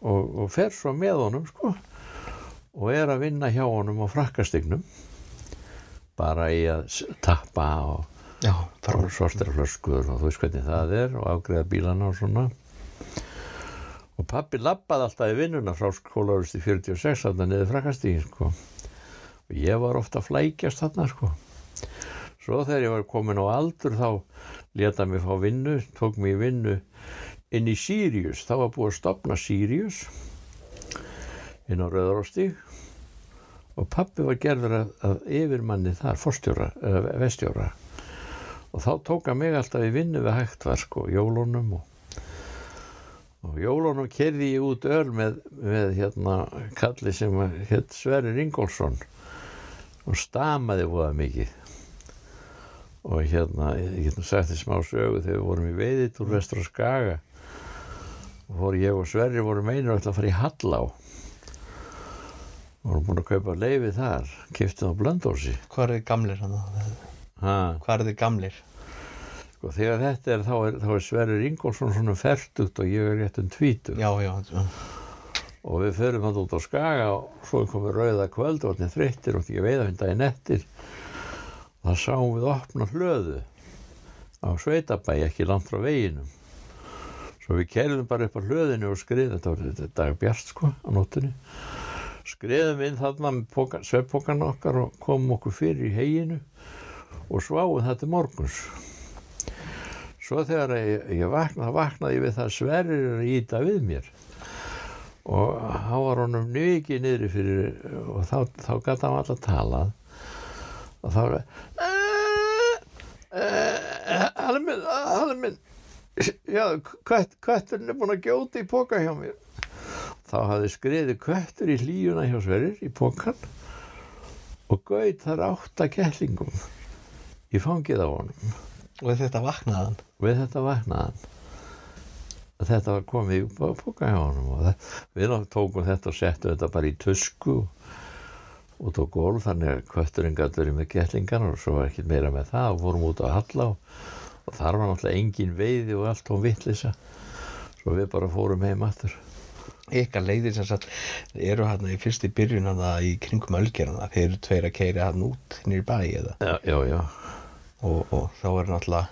[SPEAKER 2] og, og fer svo með honum sko og er að vinna hjá honum á frakkastignum. Bara í að tappa og,
[SPEAKER 3] Já,
[SPEAKER 2] og sortira flöskur og þú veist hvernig það er og afgreða bílana og svona. Og pappi lappaði alltaf í vinnuna frá skólarust í 46 þarna niður frakkastigin sko. Og ég var ofta að flækjast þarna sko. Svo þegar ég var komin á aldur þá leta mig fá vinnu, tók mig í vinnu inn í Sirius. Það var búið að stopna Sirius inn á Rauðaróstíg og pappi var gerður að, að yfirmanni þar, vestjóra. Og þá tók hann mig alltaf í vinnu við hægtverk og jólunum og og jólunum kerði ég út öll með, með hérna kalli sem hétt Sverrir Ingólfsson og stamaði voða mikið. Og hérna, ég get nú sagt því smá sögu þegar við vorum í veiðit úr vestur og skaga og fór ég og Sverrir vorum einur að fara í Hallá. Og vorum búin að kaupa leifi þar kiptið á Blöndósi
[SPEAKER 3] Hvað er þið gamlir hann?
[SPEAKER 2] ha,
[SPEAKER 3] Hvað er þið gamlir?
[SPEAKER 2] sko, þegar þetta er þá er, þá er Sverrir Ingólfsson svona ferdugt og ég er rétt um tvítug
[SPEAKER 3] Já, já, já.
[SPEAKER 2] og við förum hann út á skaga og svo er komið rauða kvöld og allir þreyttir og ekki veiða hundar í nettir og það sáum við opna hlöðu á Sveitabæ ekki langt frá veginum. Svo við kerðum bara upp á hlöðinu og skriðum þetta var þetta dag bjart sko á nóttunni. Skriðum inn þarna með sveppókan okkar og komum okkur fyrir í heginu og það til morguns. Svo þegar ég, ég vaknaði, vaknaði ég við það að Sverrir er að íta við mér. Og þá var honum mikið niðri fyrir og þá, þá gæti hann alltaf talað. Og þá var hann er minn er minn já, kött, kötturinn er búin að gjóta í póka hjá mér. Þá hafði skriði köttur í hlíuna hjá Sverrir í pókan og gaut þar átta kettlingum í fangið á honum
[SPEAKER 3] Og þetta vaknaðan.
[SPEAKER 2] við þetta að þetta var komið í póka hjá honum og það, við tókum þetta og settum þetta bara í tusku út á gólf þannig að kötturinn gæti verið með kettlingar og svo var ekkert meira með það og fórum út á Hallá og þar var náttúrulega engin veiði og allt og vittlisa svo við bara fórum heim aftur
[SPEAKER 3] Ykkar leiðir sem sagt eru hérna í fyrst í byrjun hana í kringum Ölgerina. Þeir eru tveir að keira hann út nýr bæ eða.
[SPEAKER 2] já, já, já,
[SPEAKER 3] Og, og þá er náttúrulega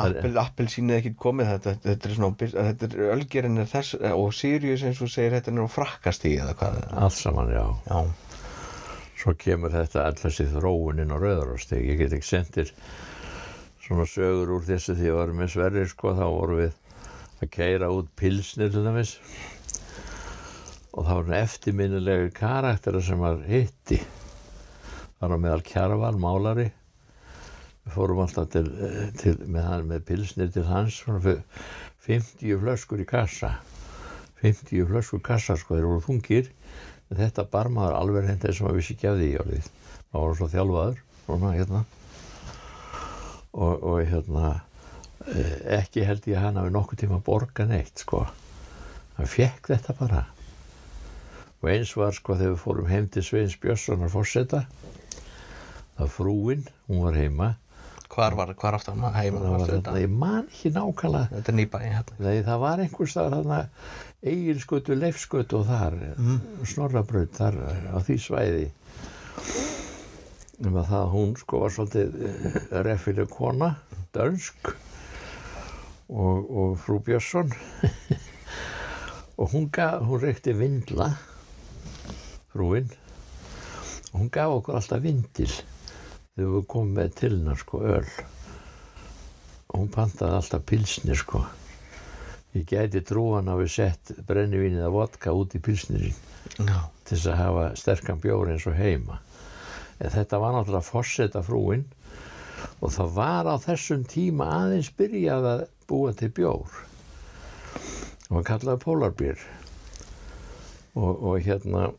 [SPEAKER 3] Appel, appelsínið ekkert komið. Þetta, þetta er svona, þetta er Ölgerin er þess og Sirius eins og segir þetta er nú frakkastíð eða hvað
[SPEAKER 2] allt saman, já.
[SPEAKER 3] Já,
[SPEAKER 2] svo kemur þetta alltaf sér þróunin á rauðarástig ég get ekki sendir svona sögur úr þessu því að varum með Sverrir sko. Þá vorum við að keira út pilsnir til dæmis. Og það var eftirminnilegi karaktera sem var hitti. Það var meðal kjarval, málari. við fórum alltaf til, til, með, með pilsnir til hans svona fyrir 50 flöskur í kassa. 50 flöskur kassa sko, þeir voru þungir. En þetta barmaður alveg hendur sem að vissi ekki af því orðið. það var svo þjálfaður svona hérna. Og, og hérna eh, ekki held ég að hann hafi nokkuð tíma að borga neitt sko. Hann fekk þetta bara. Og eins var sko þegar við fórum heim til Sveins Björnssonar fórseta það frúinn, hún var heima
[SPEAKER 3] Hvar var, hvar aftur heima?
[SPEAKER 2] það var þetta, ég man ekki nákvæmlega
[SPEAKER 3] Þetta er nýbæði hérna.
[SPEAKER 2] Það var einhvers staðar þarna eigilskötu, leifskötu og þar mm. snorrabraut þar á því svæði um að það hún sko var svolítið eh, reffileg kona, dönsk og, og frú Björnsson og hún, gaf, hún reykti vindla frúinn og hún gaf okkur alltaf vindil þegar við komum með til hennar sko öl og hún pantaði alltaf pilsnir sko. Ég gæti trúan að við sett brennivínið að vodka út í pilsnirinn
[SPEAKER 3] Já.
[SPEAKER 2] til þess að hafa sterkan bjór eins og heima. En þetta var náttúrulega forseta frúin og það var á þessum tíma aðeins byrjað að búa til bjór. Og hann kallaði Polarbýr og, og hérna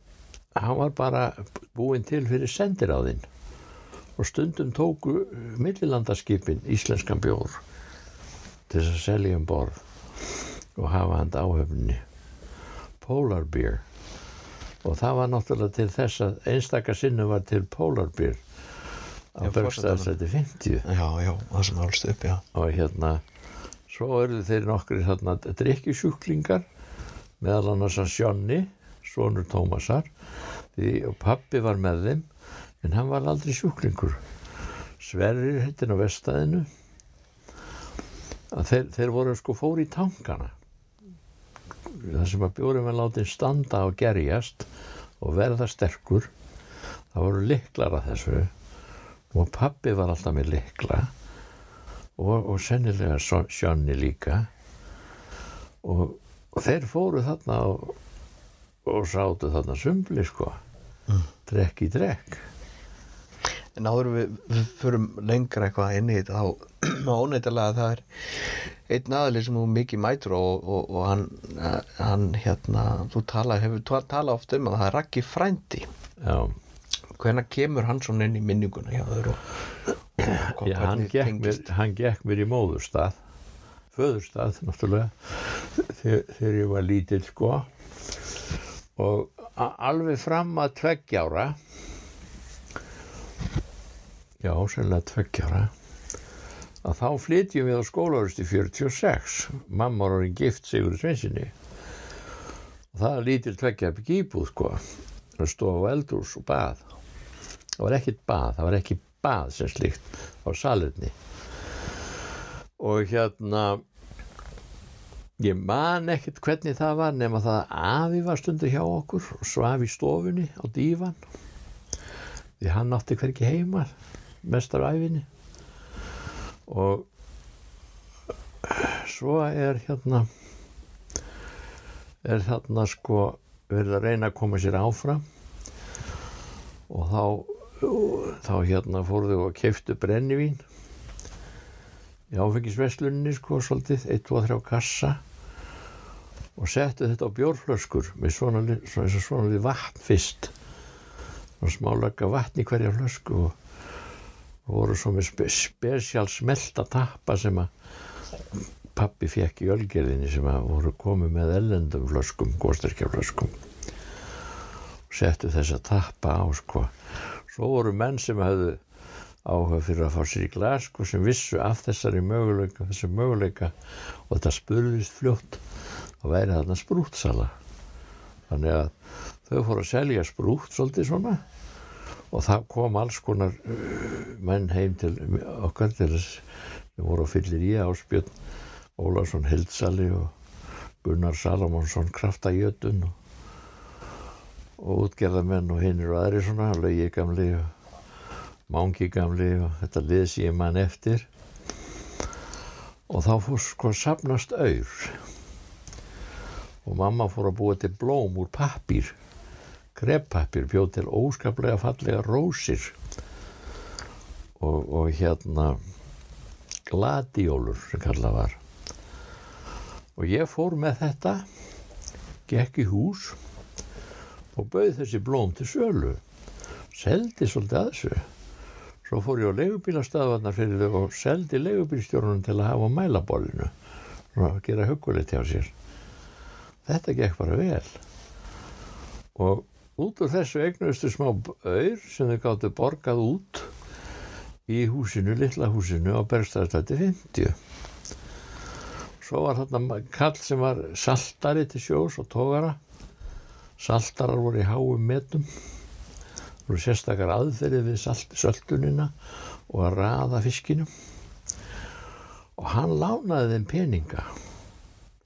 [SPEAKER 2] hann var bara búinn til fyrir sendiráðinn og stundum tóku millilandaskipin íslenskan bjór til þess að selja um borð og hafa hann áhöfninni Polar Beer og það var náttúrulega til þess að einstaka sinnu var til Polar Beer á
[SPEAKER 3] Já,
[SPEAKER 2] Bergstæðsæti 50
[SPEAKER 3] Já, já, það sem álst upp, já.
[SPEAKER 2] og hérna svo eru þeir nokkri þarna drikkjusjúklingar meðal annars að Sjónni sonur Tómasar því og pappi var með þeim en hann var aldrei sjúklingur. Sverrir hittin á vestæðinu að þeir, þeir voru sko fóri í tankana. Það sem að bjórum var látið standa og gerjast og verða sterkur það voru liklar að þessu. Og pappi var alltaf með likla og, og sennilega Sjónni líka. Og, og þeir fóru þarna og, og sátu þarna sumbli sko. Drekk í drekk
[SPEAKER 3] En áður við, við förum lengra eitthvað inn í þetta þá óneitilega að það er einn aðlið sem þú mikið mætur og, og, og hann, hann hérna, þú tala, hefur ta- talað oft um að það er Raggi frændi.
[SPEAKER 2] já,
[SPEAKER 3] Hvenær kemur hann svona inn í minninguna hjá og
[SPEAKER 2] Já, hann,
[SPEAKER 3] hvernig
[SPEAKER 2] gekk mér, hann gekk mér í móðurstað föðurstað náttúrulega þegar, þegar ég var lítill sko. Og alveg fram að tveggjára já, sennilega tveggjára að þá flytjum við á skólaurist í 46 mamma var orðin gift Sigur Svensinni og það lítil tveggja bygg íbúð sko. Það stóð á eldús og bað. Það var ekkit bað, það var ekki bað sem slíkt á salerni og hérna ég man ekkert hvernig það var nema það að afi var stundu hjá okkur og svaf í stofunni á dívan. Því hann átti hvergi heima mestar æfinni og svo er hérna er þarna sko verið að reyna að koma sér áfram. Og þá þá hérna fóruðu og keiftu brennivín í áfengisveslunni sko svolítið, 1, 2, 3 kassa. Og settu þetta á bjórflöskur með svona, svona, svona, vatn fyrst. Og smálögga vatn í hverja flösku og, og voru svo með spe, spesial smelta tappa sem að pappi fekk í ölgerðinni sem að voru komið með ellendum flöskum, góðsterkjaflöskum settu þess að tappa á sko. Svo voru menn sem hefðu áhuga fyrir að fá sér í glas sko, sem vissu af þessari möguleika þessu möguleika og þetta spurðist fljótt. Þá væri þarna sprútsala. Þannig að þau fóru að selja sprút svolítið svona og það kom alls konar uh, menn heim til okkar til þess sem voru á fyllir í áspjörn Ólafsson Hildsali og Gunnar Salomonsson Kraftajötun og og útgerðamenn og hinn eru aðri svona, lögi gamli og mangi gamli og þetta lið sem ég man eftir. Og þá fór sko að sapnast auður og mamma fór að búa til blóm úr pappír krepppappír, bjóð til óskaplega fallega rósir og, og hérna gladiólur sem kallað var. Og ég fór með þetta gekk í hús og bauð þessi blóm til sölu. Seldi svolítið að þessu. Svo fór ég á leigubílastöðvarnar fyrir þau og seldi leigubílstjórnum til að hafa mælabólinu og gera hugulegt hjá sér. Þetta gekk bara vel. Og út úr þessu eignustu smá auður sem þau gáttu borgað út í húsinu, litla húsinu á Bergstæðarstætti 50 svo var þarna kall sem var saltari til sjós og tógara saltarar voru í háum metum. Voru sérstakar aðferðið við salt, söltunina og að raða fiskinum og hann lánaði þeim peninga.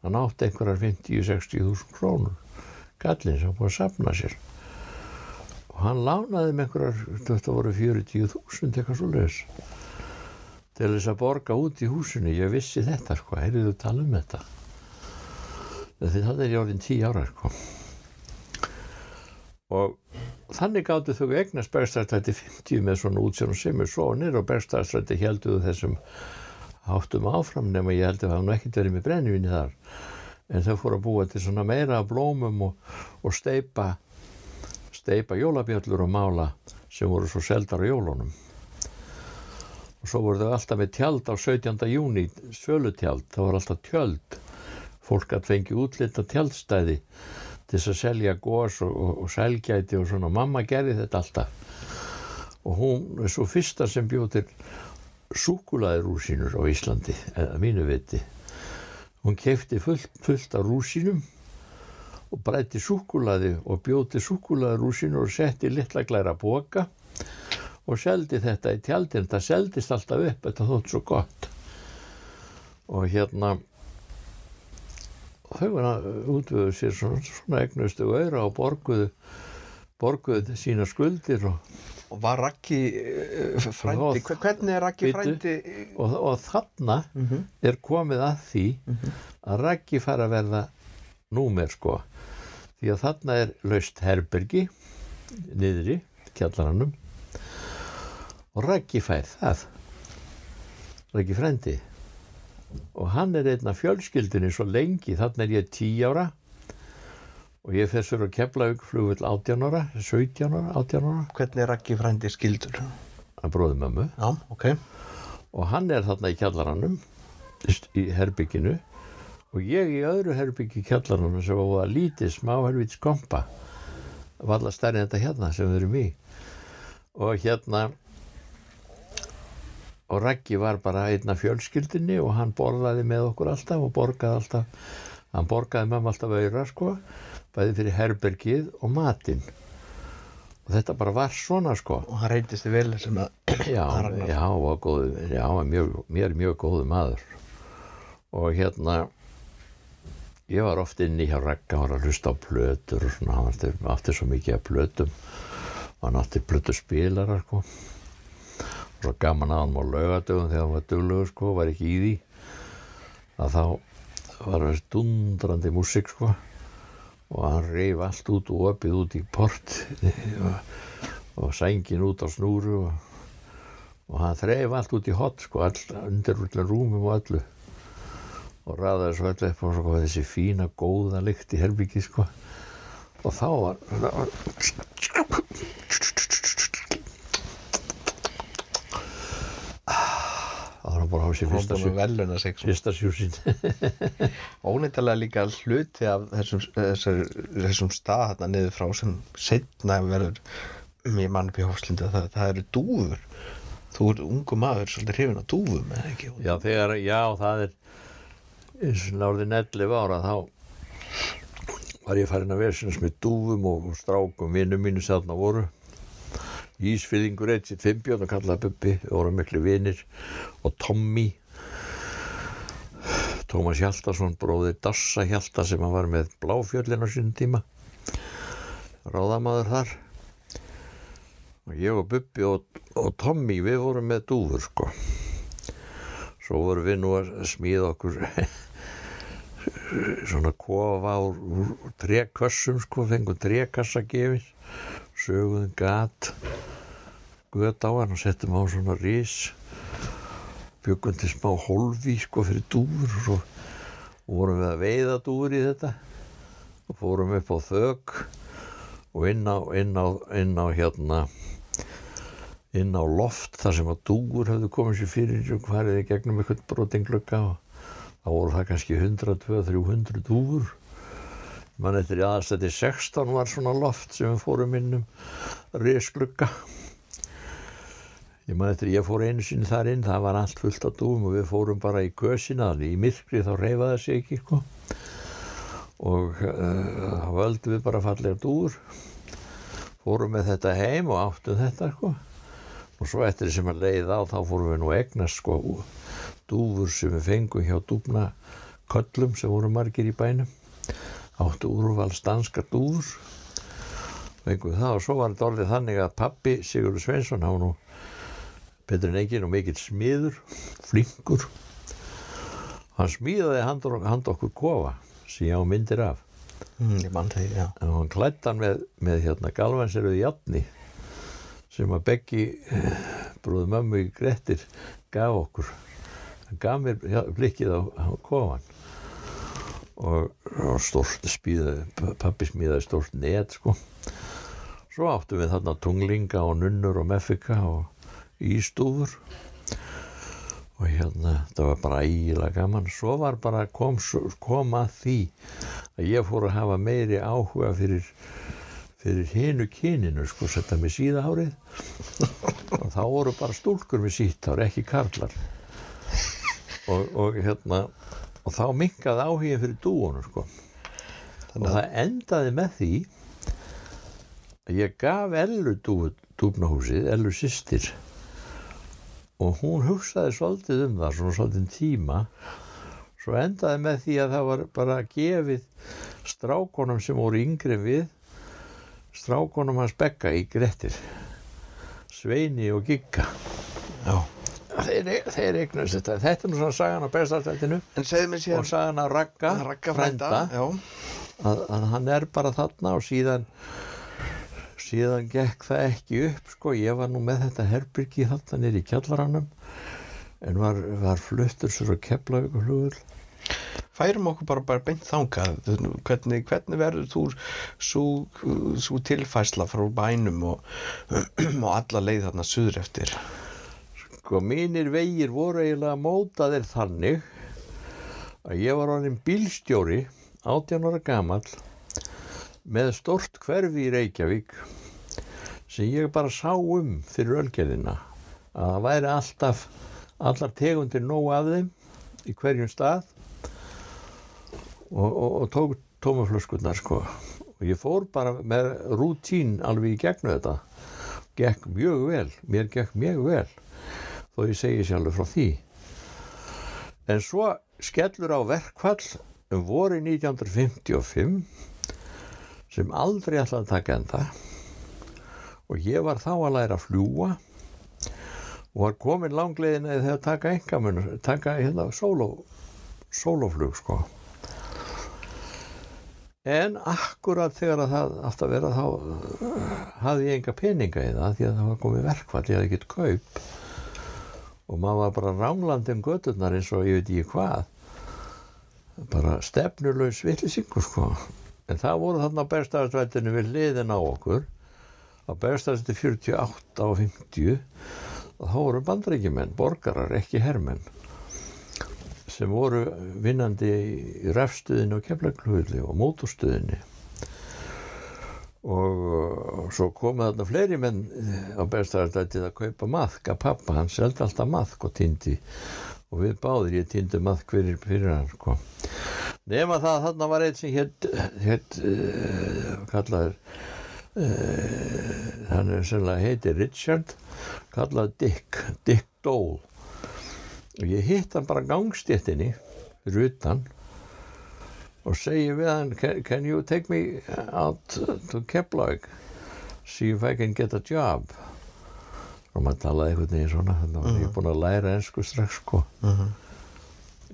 [SPEAKER 2] Hann átti einhverjar 50-60 þúsund krónur. Gallin sem búið að sapna sér og hann lánaði með einhverjar, þetta voru 40.000 eitthvað svo leiðis til þess að borga út í húsinu. Ég vissi þetta sko, heyrðu þú tala um þetta. Það er ég orðin 10 ára sko. Og þannig gáttu þau eignast Bergstæðstrætti 50 með svona útsjón sem er svo nýr og Bergstæðstrætti helduðu þessum áttum áfram nema ég held að nú ekkert verið með brennivinni þar. En þau fóru að búa til svona meira blómum og, og steipa steipa jólabjöllur og mála sem voru svo seldar á jólunum. Og svo voru þau alltaf með tjald á 17. júni svölutjald, það var alltaf tjöld. Fólk að fengi útlita tjaldstæði til þess að selja gós og, og, og selgæti og svona. Mamma gerði þetta alltaf. Og hún er svo fyrsta sem bjóð til súkulaði rúsínur á Íslandi eða mínu viti. Hún kefti fullt, fullt af rúsínum og brætti súkulaði og bjóð til súkulaði rúsínur og setti litla glæra boka og seldi þetta í tjaldin það seldist alltaf upp, þetta þótt svo gott og hérna þau útvöðu sér svona, svona egnustu auðra og borguðu borguðu sína skuldir og,
[SPEAKER 3] Og var Raggi uh, frændi,
[SPEAKER 2] Og-
[SPEAKER 3] hvernig er
[SPEAKER 2] Bíddu.
[SPEAKER 3] frændi?
[SPEAKER 2] og, og þarna
[SPEAKER 3] Mhm.
[SPEAKER 2] er komið að því að Raggi fara að verða númer sko því að þarna er laust herbergi niðri, kjallaranum. Og Raggi fær það. Raggi frendi og hann er einn af fjölskyldinni svo lengi, þarna er ég 10 ára. Og ég fer sér að kepla flugvill 18 ára 17 ára, 18 ára.
[SPEAKER 3] Hvernig er Raggi frændi skildur?
[SPEAKER 2] að bróði mömmu.
[SPEAKER 3] Já, ok.
[SPEAKER 2] og hann er þarna í kjallaranum í herbygginu og ég í öðru herbyggi í kjallaranum sem var að lítið smá helvits kompa var alltaf stærri en þetta hérna sem við erum í. Og hérna og Raggi var bara einn af fjölskyldinni og hann borðaði með okkur alltaf og borgaði alltaf. Hann borgaði með alltaf auðra sko bæði fyrir herbergið og matinn. Og þetta bara var svona sko.
[SPEAKER 3] Og hann reyndist þið vel sem að...
[SPEAKER 2] Já, já, var góð, já, mjög, mér er mjög góðu maður. Og hérna ég var oft inn í hjá hann var að hlusta á plötur og svona hann átti, svo mikið af plötum. Og hann átti plötu spilarar sko. Og svo gaman að hann á laugadögum þegar hann var duglegur sko, var ekki í því. Að þá var það dundrandi músík sko. Og hann reyf allt út og opið út í port og, og sængin út á snúru og, og hann þreif allt út í hot sko, all, undir allir rúmum og öllu og ræðaði svo öllu upp og svo þessi fína góða lykt í herbyggi sko og þá var þá var bara á sér fyrsta,
[SPEAKER 3] Fyrsta
[SPEAKER 2] sjú,
[SPEAKER 3] veluna sig. Svo.
[SPEAKER 2] fyrsta sjúsin
[SPEAKER 3] Óneittalega líka hluti af þessum, þessum, þessum stað hérna niður frá sem setna verður mér mann upp í hófslindu það, það eru dúfur. Þú ert ungu maður svolítið hrifin á dúfum?
[SPEAKER 2] Já, þegar, já, það er eins og náður 11 ára þá var ég farin að vera sinns með dúfum og strákum vinnum mínu sérna voru. Sitt fimbjörn og kallaði Bubbi, við vorum miklu vinir. Og Tommy Tómas Hjaltarsson bróðir Dassa Hjalta sem hann var með Bláfjöllin á sínum tíma ráðamaður þar. Og ég og Bubbi og, og Tommy við vorum með dúfur sko svo vorum við nú að smíða okkur svona kofa úr, trekössum sko, fengum trekassa gefins söguðum gat göt á hann og settum á svona rís. Byggum til smá hólfi sko fyrir dúfur og svo vorum við að veiða dúfur í þetta. Og fórum upp á þök og inn á, inn á, inn á hérna inn á loft þar sem að dúfur höfðu komið sér fyrir og farið í gegnum eitthvað brotingglögga og þá voru það kannski 100, 200, 300 dúfur mann eftir aðstætti 16 var svona loft sem við fórum inn um risglugga ég man eftir ég fór einu sinni þar inn það var allt fullt af dúfum og við fórum bara í kösina í myrkri þá reyfaði sig ekki sko. og uh, þá völdum við bara fallega dúfur fórum með þetta heim og áttum þetta sko. Og svo eftir sem að leiða á þá fórum við nú egnast sko, dúfur sem við fengum hjá dúfna köllum sem voru margir í bænum. Áttu úrvals danskar dúfur. Fengum við það og svo var þetta orðið þannig að pappi Sigurður Sveinsson var nú betur en engin og mikill smiður flinkur. Hann smíðaði hand, okkur kofa sem ég á myndir af.
[SPEAKER 3] Mm, ég mann þegar, já.
[SPEAKER 2] En hann klætt hann með, með hérna galvanseruði játni sem að Beggi brúði mömmu í Grettir gaf okkur. Hann gaf mér blikkið á, á kofan og, og stórt smíðaði pappi smíðaði stórt net sko. Svo áttum við þarna tunglinga og nunnur og meffika og ístúfur. Og hérna það var bara ægilega gaman. Svo var bara kom, kom að því að ég fór að hafa meiri áhuga fyrir fyrir hinu kyninu sko setja mig síðahárið og þá voru bara stúlkur með síttár ekki karlar. Og, og hérna og þá mingaði áhugin fyrir dúunum sko. Og það endaði með því að ég gaf Ellu dúfnahúsið, Ellu sýstir og hún hugsaði svolítið um það, svona svolítið tíma. Svo endaði með því að það var bara gefið strákonum sem voru yngri við strákonum hans Begga í Grettir. Sveini og Gigga.
[SPEAKER 3] Já.
[SPEAKER 2] þeir, þeir eignast þetta. Þetta er nú svona sagan á
[SPEAKER 3] mér
[SPEAKER 2] og sagan á Ragga,
[SPEAKER 3] Ragga frænda Já,
[SPEAKER 2] að, að hann er bara þarna og síðan síðan gekk það ekki upp sko, ég var nú með þetta herbyrgi þarna nýri kjallaranum. En var, var fluttur sér á Keflavíkuhlugur
[SPEAKER 3] færum okkur bara, bara beint þangað. Hvernig, hvernig verður þú svo tilfæsla frá bænum og, og alla leið þarna suður eftir?
[SPEAKER 2] Sko mínir vegir voru eiginlega mótaðir þannig að ég var orðin bílstjóri 18 ára gamall með stort hverfi í Reykjavík sem ég bara sá um fyrir ölgerðina. Að það væri alltaf allar tegundir nóg af þeim í hverjum stað og, og, og tók tómaflöskurnar sko. Og ég fór bara með rútín alveg í gegnu þetta. Gekk mjög vel, mér gekk mjög vel þó ég segi sjálfur frá því. En svo skellur á verkfall um voru 1955 sem aldrei ætlaði að taka enda. Og ég var þá að læra að fljúa og var komin langlegin eða þegar taka engamun taka hérna sóló sólóflug sko en akkurat þegar að það átt að vera þá uh, hafði ég enga peninga í það því að það var komið verkfall, ég hafði ekkert kaup. Og maður var bara ránglandi um göturnar eins og ég veit ekki hvað. Bara stefnulegs villisingur sko. En það voru þarna á berstafsvættinu við liðin á okkur. Á berstafsvætti 48 og 50 og þá voru bandrækjumenn, borgarar, ekki herrmenn sem voru vinnandi í refstuðinu og kemlaglhulli og mótorstuðinu og svo komu þarna fleiri menn á berstafsvættið að kaupa maðk að pappa, hann seldi alltaf maðk og týndi og við báðir ég týndi maðk fyrir, fyrir hann sko. Nema það að þarna var eitt sem hétt hétt uh, kallaður uh, hann er sérlega heiti Richard kallaður Dick Dick Dole og ég hitt hann bara gangstéttinni fyrir utan og segi við hann can, can you take me out to Keflavík? See if I can get a job. Og maður talaði einhvern veginn svona þannig að ég er búin að læra ennsku strax sko.
[SPEAKER 3] Uh -huh.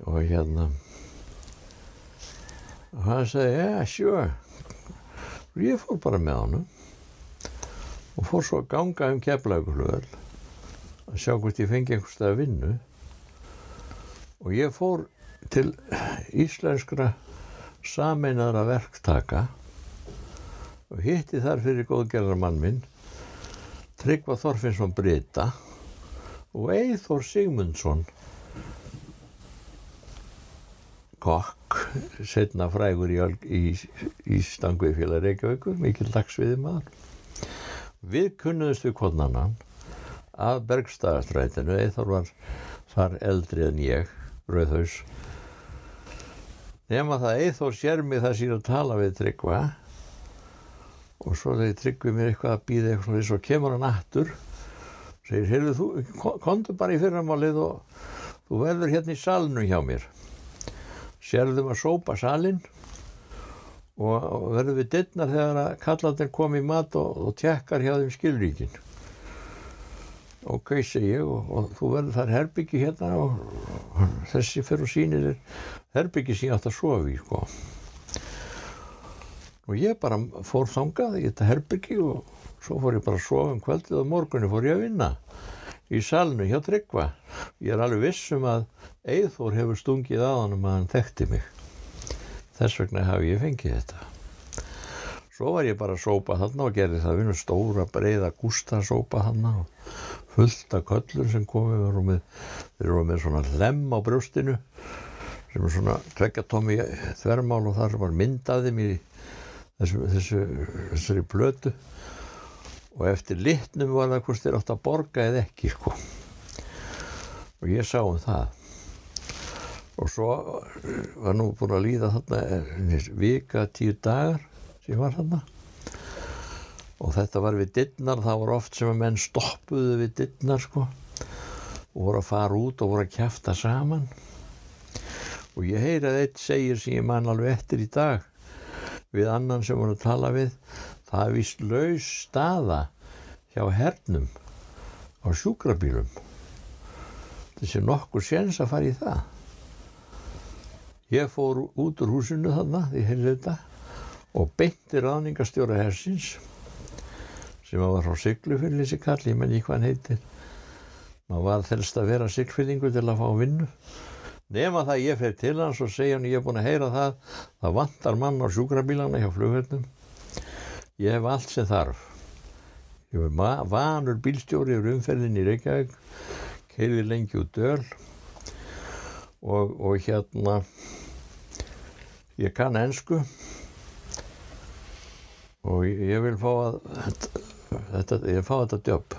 [SPEAKER 2] og hérna og hann segi, yeah, sure. Og ég fór bara með honum og fór svo að ganga um keflaugulöðal að sjá hvort ég fengi einhverstað að vinnu og ég fór til íslenskra sameinaðra verktaka og hitti þar fyrir góðgerðarmann minn Tryggva Þorfinnsson Brita og Eithor Sigmundsson kokk setna frægur í, í, í Stangveifélag Reykjavíkur mikil dagsviði maður við kunnuðumst við konanann af Bergstæðastrætinu Eithor var þar eldri en ég Rauðhaus. Nema það Eithor sér mig það síðan að tala við Tryggva. Og svo þegar Tryggvi mér eitthvað að býða eitthvað svona og kemur hann aftur. Segir, heyrðu þú, kontu bara í fyrramálið og þú verður hérna í salnu hjá mér. Sérðum að sópa salin og, verður við dittnar þegar að kallandir kom í mat og, og tjekkar hjá þeim skilríkin ok, segi ég og, og þú verður þar herbyggi hérna og þessi fyrir sínir er herbyggi sem ég átt að sofi sko. Og ég bara fór þangað í þetta herbyggi og svo fór ég bara að sofa um kvöldið og morgunni fór ég að vinna í salnu hjá Tryggva. Ég er alveg vissum að Eithór hefur stungið á hann um að hann þekkti mig. Þess vegna hafi ég fengið þetta. Svo var ég bara að sópa þarna og gerði það. Vinnu stóra breyða gústa sópa þarna og fullt af köllur sem komi við erum með, við erum með svona lem á brjóstinu sem er svona tveggjatómi þvermál og þar var myndaði mér í þessu, þessu, þessari blötu og eftir litnum var það hvort þér átt að borga eða ekki sko. og ég sá um það. Og svo var nú búin að líða þarna vika tíu dagar sem var þarna og þetta var við dittnar það var oft sem að menn stoppuðu við dittnar sko og voru að fara út og voru að kæfta saman. Og ég heyri að eitt segir sem ég man alveg eftir í dag við annan sem voru að tala við það er vist laus staða hjá hernum á sjúkrabílum. Þessi nokkur séns að fara í það. Ég fór út úr húsinu þarna því heyrði þetta og beinti ráðningastjóra hersins sem var frá Siglufjörn þessi kall, ég menn ekki hvað hann heitir. Maður var þelst að vera Siglfjörningu til að fá vinnu. Nema það ég fer til hans og segja hann ég er búin að heyra það það vantar mann á sjúkrabílana hjá flugverðnum ég hef allt sem þarf. Ég hef vanur bílstjóri yfir umferðin í Reykjavík keilið lengi út döl og, og hérna ég kann ennsku og ég vil fá að þetta, ég fá þetta djöp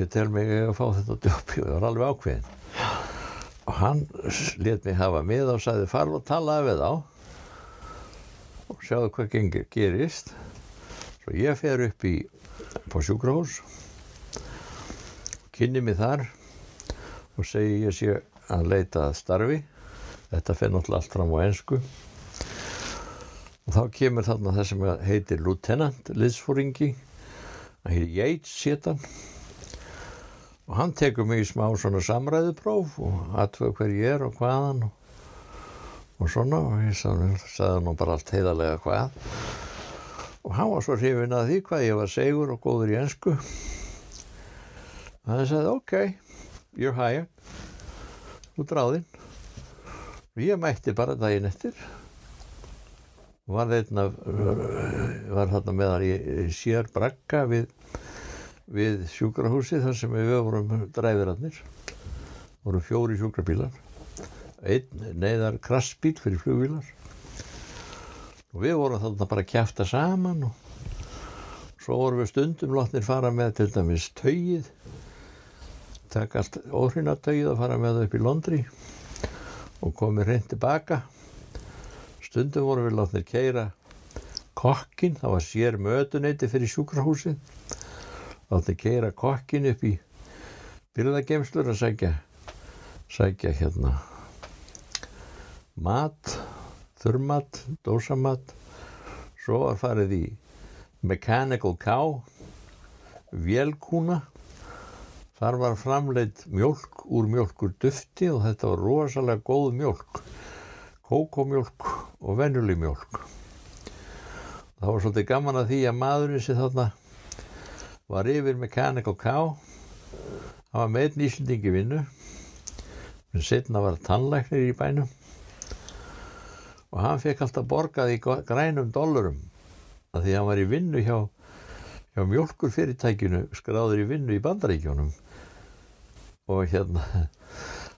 [SPEAKER 2] ég tel mig að fá þetta djöp ég var alveg ákveðin og hann let mig hafa með og sagði farð og talaði við þá og sjáðu hvað gengir, gerist. Svo ég fer upp í på sjúkrahús kynni mig þar og segi ég sé að leita að starfi. Þetta fer náttúrulega allt fram á ennsku og þá kemur þarna það sem heitir lieutenant liðsfóringi hann heitir Yates sétan og hann tekur mig í smá svona samræðupróf og aðtöða hver ég er og hvaðan og, og svona. Og ég sagði nú bara allt heiðarlega hvað. Og hann var svo hrifin að því hvað ég var segur og góður í ennsku og hann sagði ok, you're hired. Þú dráðinn og ég mætti bara daginn eftir var þeirna var þarna meðan ég sér brakka við við sjúkrahúsi þar sem við vorum dræðirannir voru fjóri sjúkrabílar. Einn neyðar krassbíl fyrir flugvílar og við vorum þarna bara að kæfta saman og svo vorum við stundum lotnir fara með til dæmis tauið taka allt óhrinatögið að fara með það upp í Londri og komið hreint tilbaka stundum vorum við lotnir keira kokkin, það var sér mötuneyti fyrir sjúkrahúsið. Átti að keira kokkin upp í byrðagemslur að sækja sækja hérna mat þurrmat, dósamat. Svo var farið í mechanical cow vélkúna. Þar var framleitt mjölk úr mjölkur dufti og þetta var rosalega góð mjölk kókomjólk og venjuleg mjólk. Það var svolítið gaman að því að maðurinn sem þarna var yfir Mechanical Cow, hann var með einn íslendingi vinnu, en setna var tannlæknir í bænum og hann fekk alltaf borgað í grænum dollurum að því hann var í vinnu hjá, hjá mjölkur fyrirtækinu skráður í vinnu í bandaríkjónum og hérna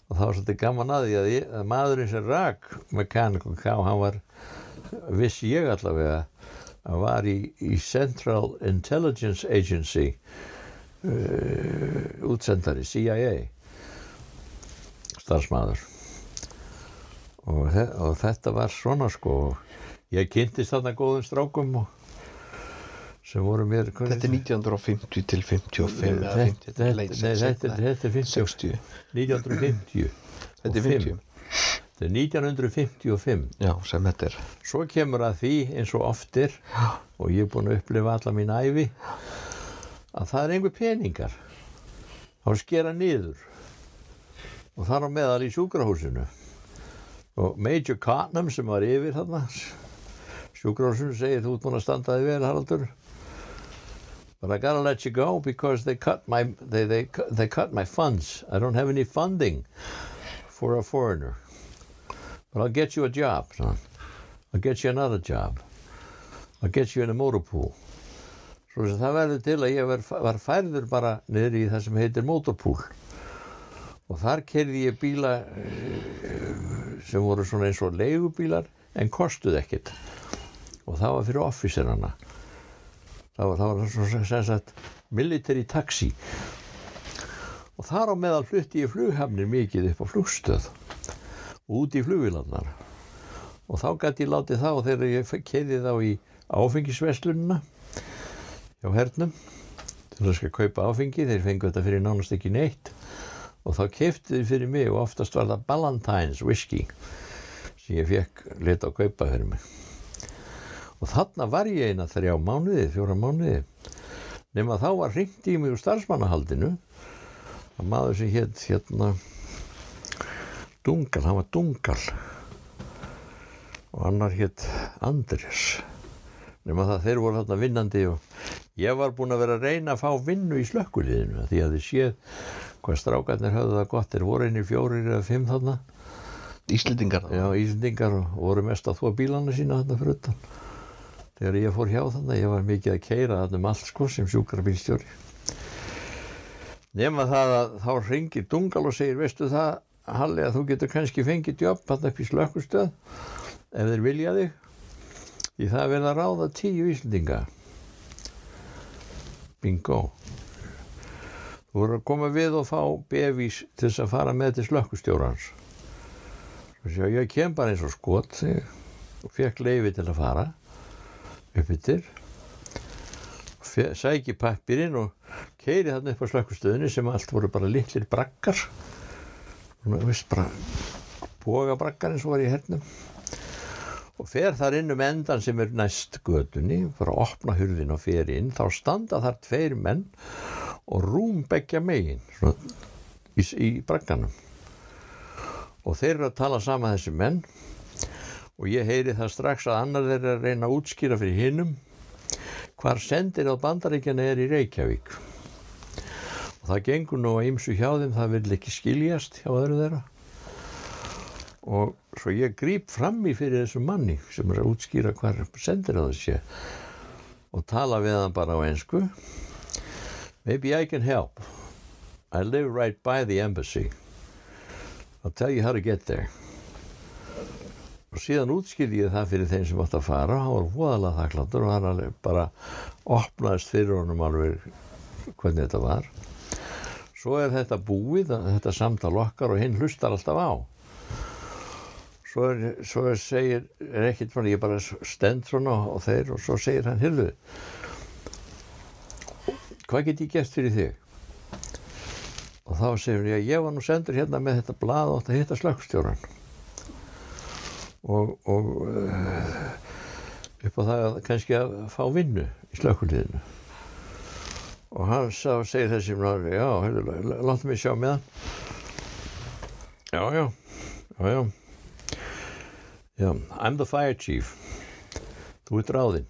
[SPEAKER 2] og það var svolítið gaman að því að, ég, að maðurinn sem rak Mechanical Cow hann var, viss ég allavega hann var í, í Central Intelligence Agency uh, útsendari CIA starfsmæður og, og þetta var svona sko. Ég kynntist þarna góðum strákum og, sem voru mér
[SPEAKER 3] Þetta er 1950 til 55 eða 50
[SPEAKER 2] Þetta, nei, þetta, þetta er 50,
[SPEAKER 3] 60
[SPEAKER 2] 1950
[SPEAKER 3] Þetta er
[SPEAKER 2] og fimm.
[SPEAKER 3] 50
[SPEAKER 2] Þetta er 1955
[SPEAKER 3] Já, sem þetta er.
[SPEAKER 2] Svo kemur að því eins og oftir og ég er búin að upplifa alla mín æfi að það er einhver peningar. Þá er skera niður. Og það er á meðal í sjúkrahúsinu. Og Major Cotnam sem var yfir þarna sjúkrahúsinu segir þú ert búin að standa þig vel Haraldur but I gotta let you go because they cut my they, they, they cut my funds. I don't have any funding for a foreigner. But I'll get you a job son. I'll get you another job. I'll get you in a motor pool. Svo sem það verður til að ég var, var færður bara niður í það sem heitir motorpool og þar kerði ég bíla eh, sem voru svona eins og leigubílar en kostuð ekkit og það var fyrir officerana það var, það var svona sem sagt military taxi. Og þar á meðal flutti ég flughafnir mikið upp á flugstöð út í flugvilarnar og þá gæti ég látið þá þegar ég keði þá í áfengisveslunina hjá hernum til að skal kaupa áfengi. Þeir fengu þetta fyrir nánast ekki neitt. Og þá kefti þeir fyrir mig og oftast var það Ballantines whisky sem ég fekk lit á kaupa fyrir mig og þarna var ég eina þrjá mánuði, fjóra mánuði. Nema þá var hringt í mig úr starfsmannahaldinu. Að maður sem hétt hérna Dungal, hann var Dungal. Og annar hétt Andris nema það þeir voru þarna vinnandi og ég var búinn að vera að reyna að fá vinnu í slökkuliðinu því að þið séð hvað strákarnir höfðu það gott. Þeir voru einni fjórir eða fimm þarna.
[SPEAKER 3] Íslendingar
[SPEAKER 2] já, Íslendingar og voru mest að þvó bílana sína þarna fyrir utan þegar ég fór hjá þarna ég var mikið að keira þarna um allt sko sem sjúkrabílstjóri. Nema það að þá ringir Dungal og segir veistu það Halli að þú getur kannski fengið jobb þarna upp í slökkustöð ef þeir vilja þig? Því það er verið að ráða tíu Íslendinga. Bingo. Þú voru að koma við og fá bevís til þess að fara með til slökkustjórans og sjá ég kem bara eins og skot og fekk leifi til að fara upp yttir sæki pappirinn og keiri þarna upp á slökkustöðinni sem allt voru bara litlir brakkar og veist bara boga brakkar eins og var í hernum. Og fer þar inn um endan sem er næst gödunni fyrir að opna hurðin og fer inn. Þá standa þar tveir menn og rúm begja megin svona, í, í bragganum. Og þeir eru að tala sama þessi menn og ég heyri það strax að annar þeir að reyna að útskýra fyrir hinnum hvar sendir á bandaríkjana er í Reykjavík. Og það gengur nú að ymsu hjá þeim það vil ekki skiljast hjá öðru þeirra. Og svo ég grýp fram í fyrir þessum manni sem er að útskýra hvar sendir á þessi og tala við hann bara á einsku maybe I can help. I live right by the embassy. I'll tell you how to get there og síðan útskýrði ég það fyrir þeim sem átt að fara hann var hóðalega þakkláttur og hann bara opnaðist fyrir honum alveg hvernig þetta var. Svo er þetta búið þetta samtal okkar og hinn hlustar alltaf á. Svo, er, svo er, segir er ekkert svona, ég bara stend svona og þeir og svo segir hann hirðu hvað get ég gert fyrir þig? Og þá segir ég ég var nú sendur hérna með þetta blað og þetta hitta slökkstjóran og, og uh, upp á það að kannski að fá vinnu í slökkuliðinu og hann sá, segir þessi já, láttu mig sjá með hann já, já já, já Já, I'm the fire chief. Þú ert ráðinn.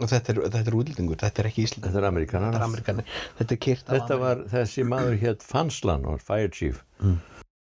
[SPEAKER 3] og þetta er, þetta er útlendingur, þetta er ekki Ísland
[SPEAKER 2] Þetta er Amerikanar.
[SPEAKER 3] þetta er þetta
[SPEAKER 2] var, þessi maður hétt Fanslan og fire chief. Mm.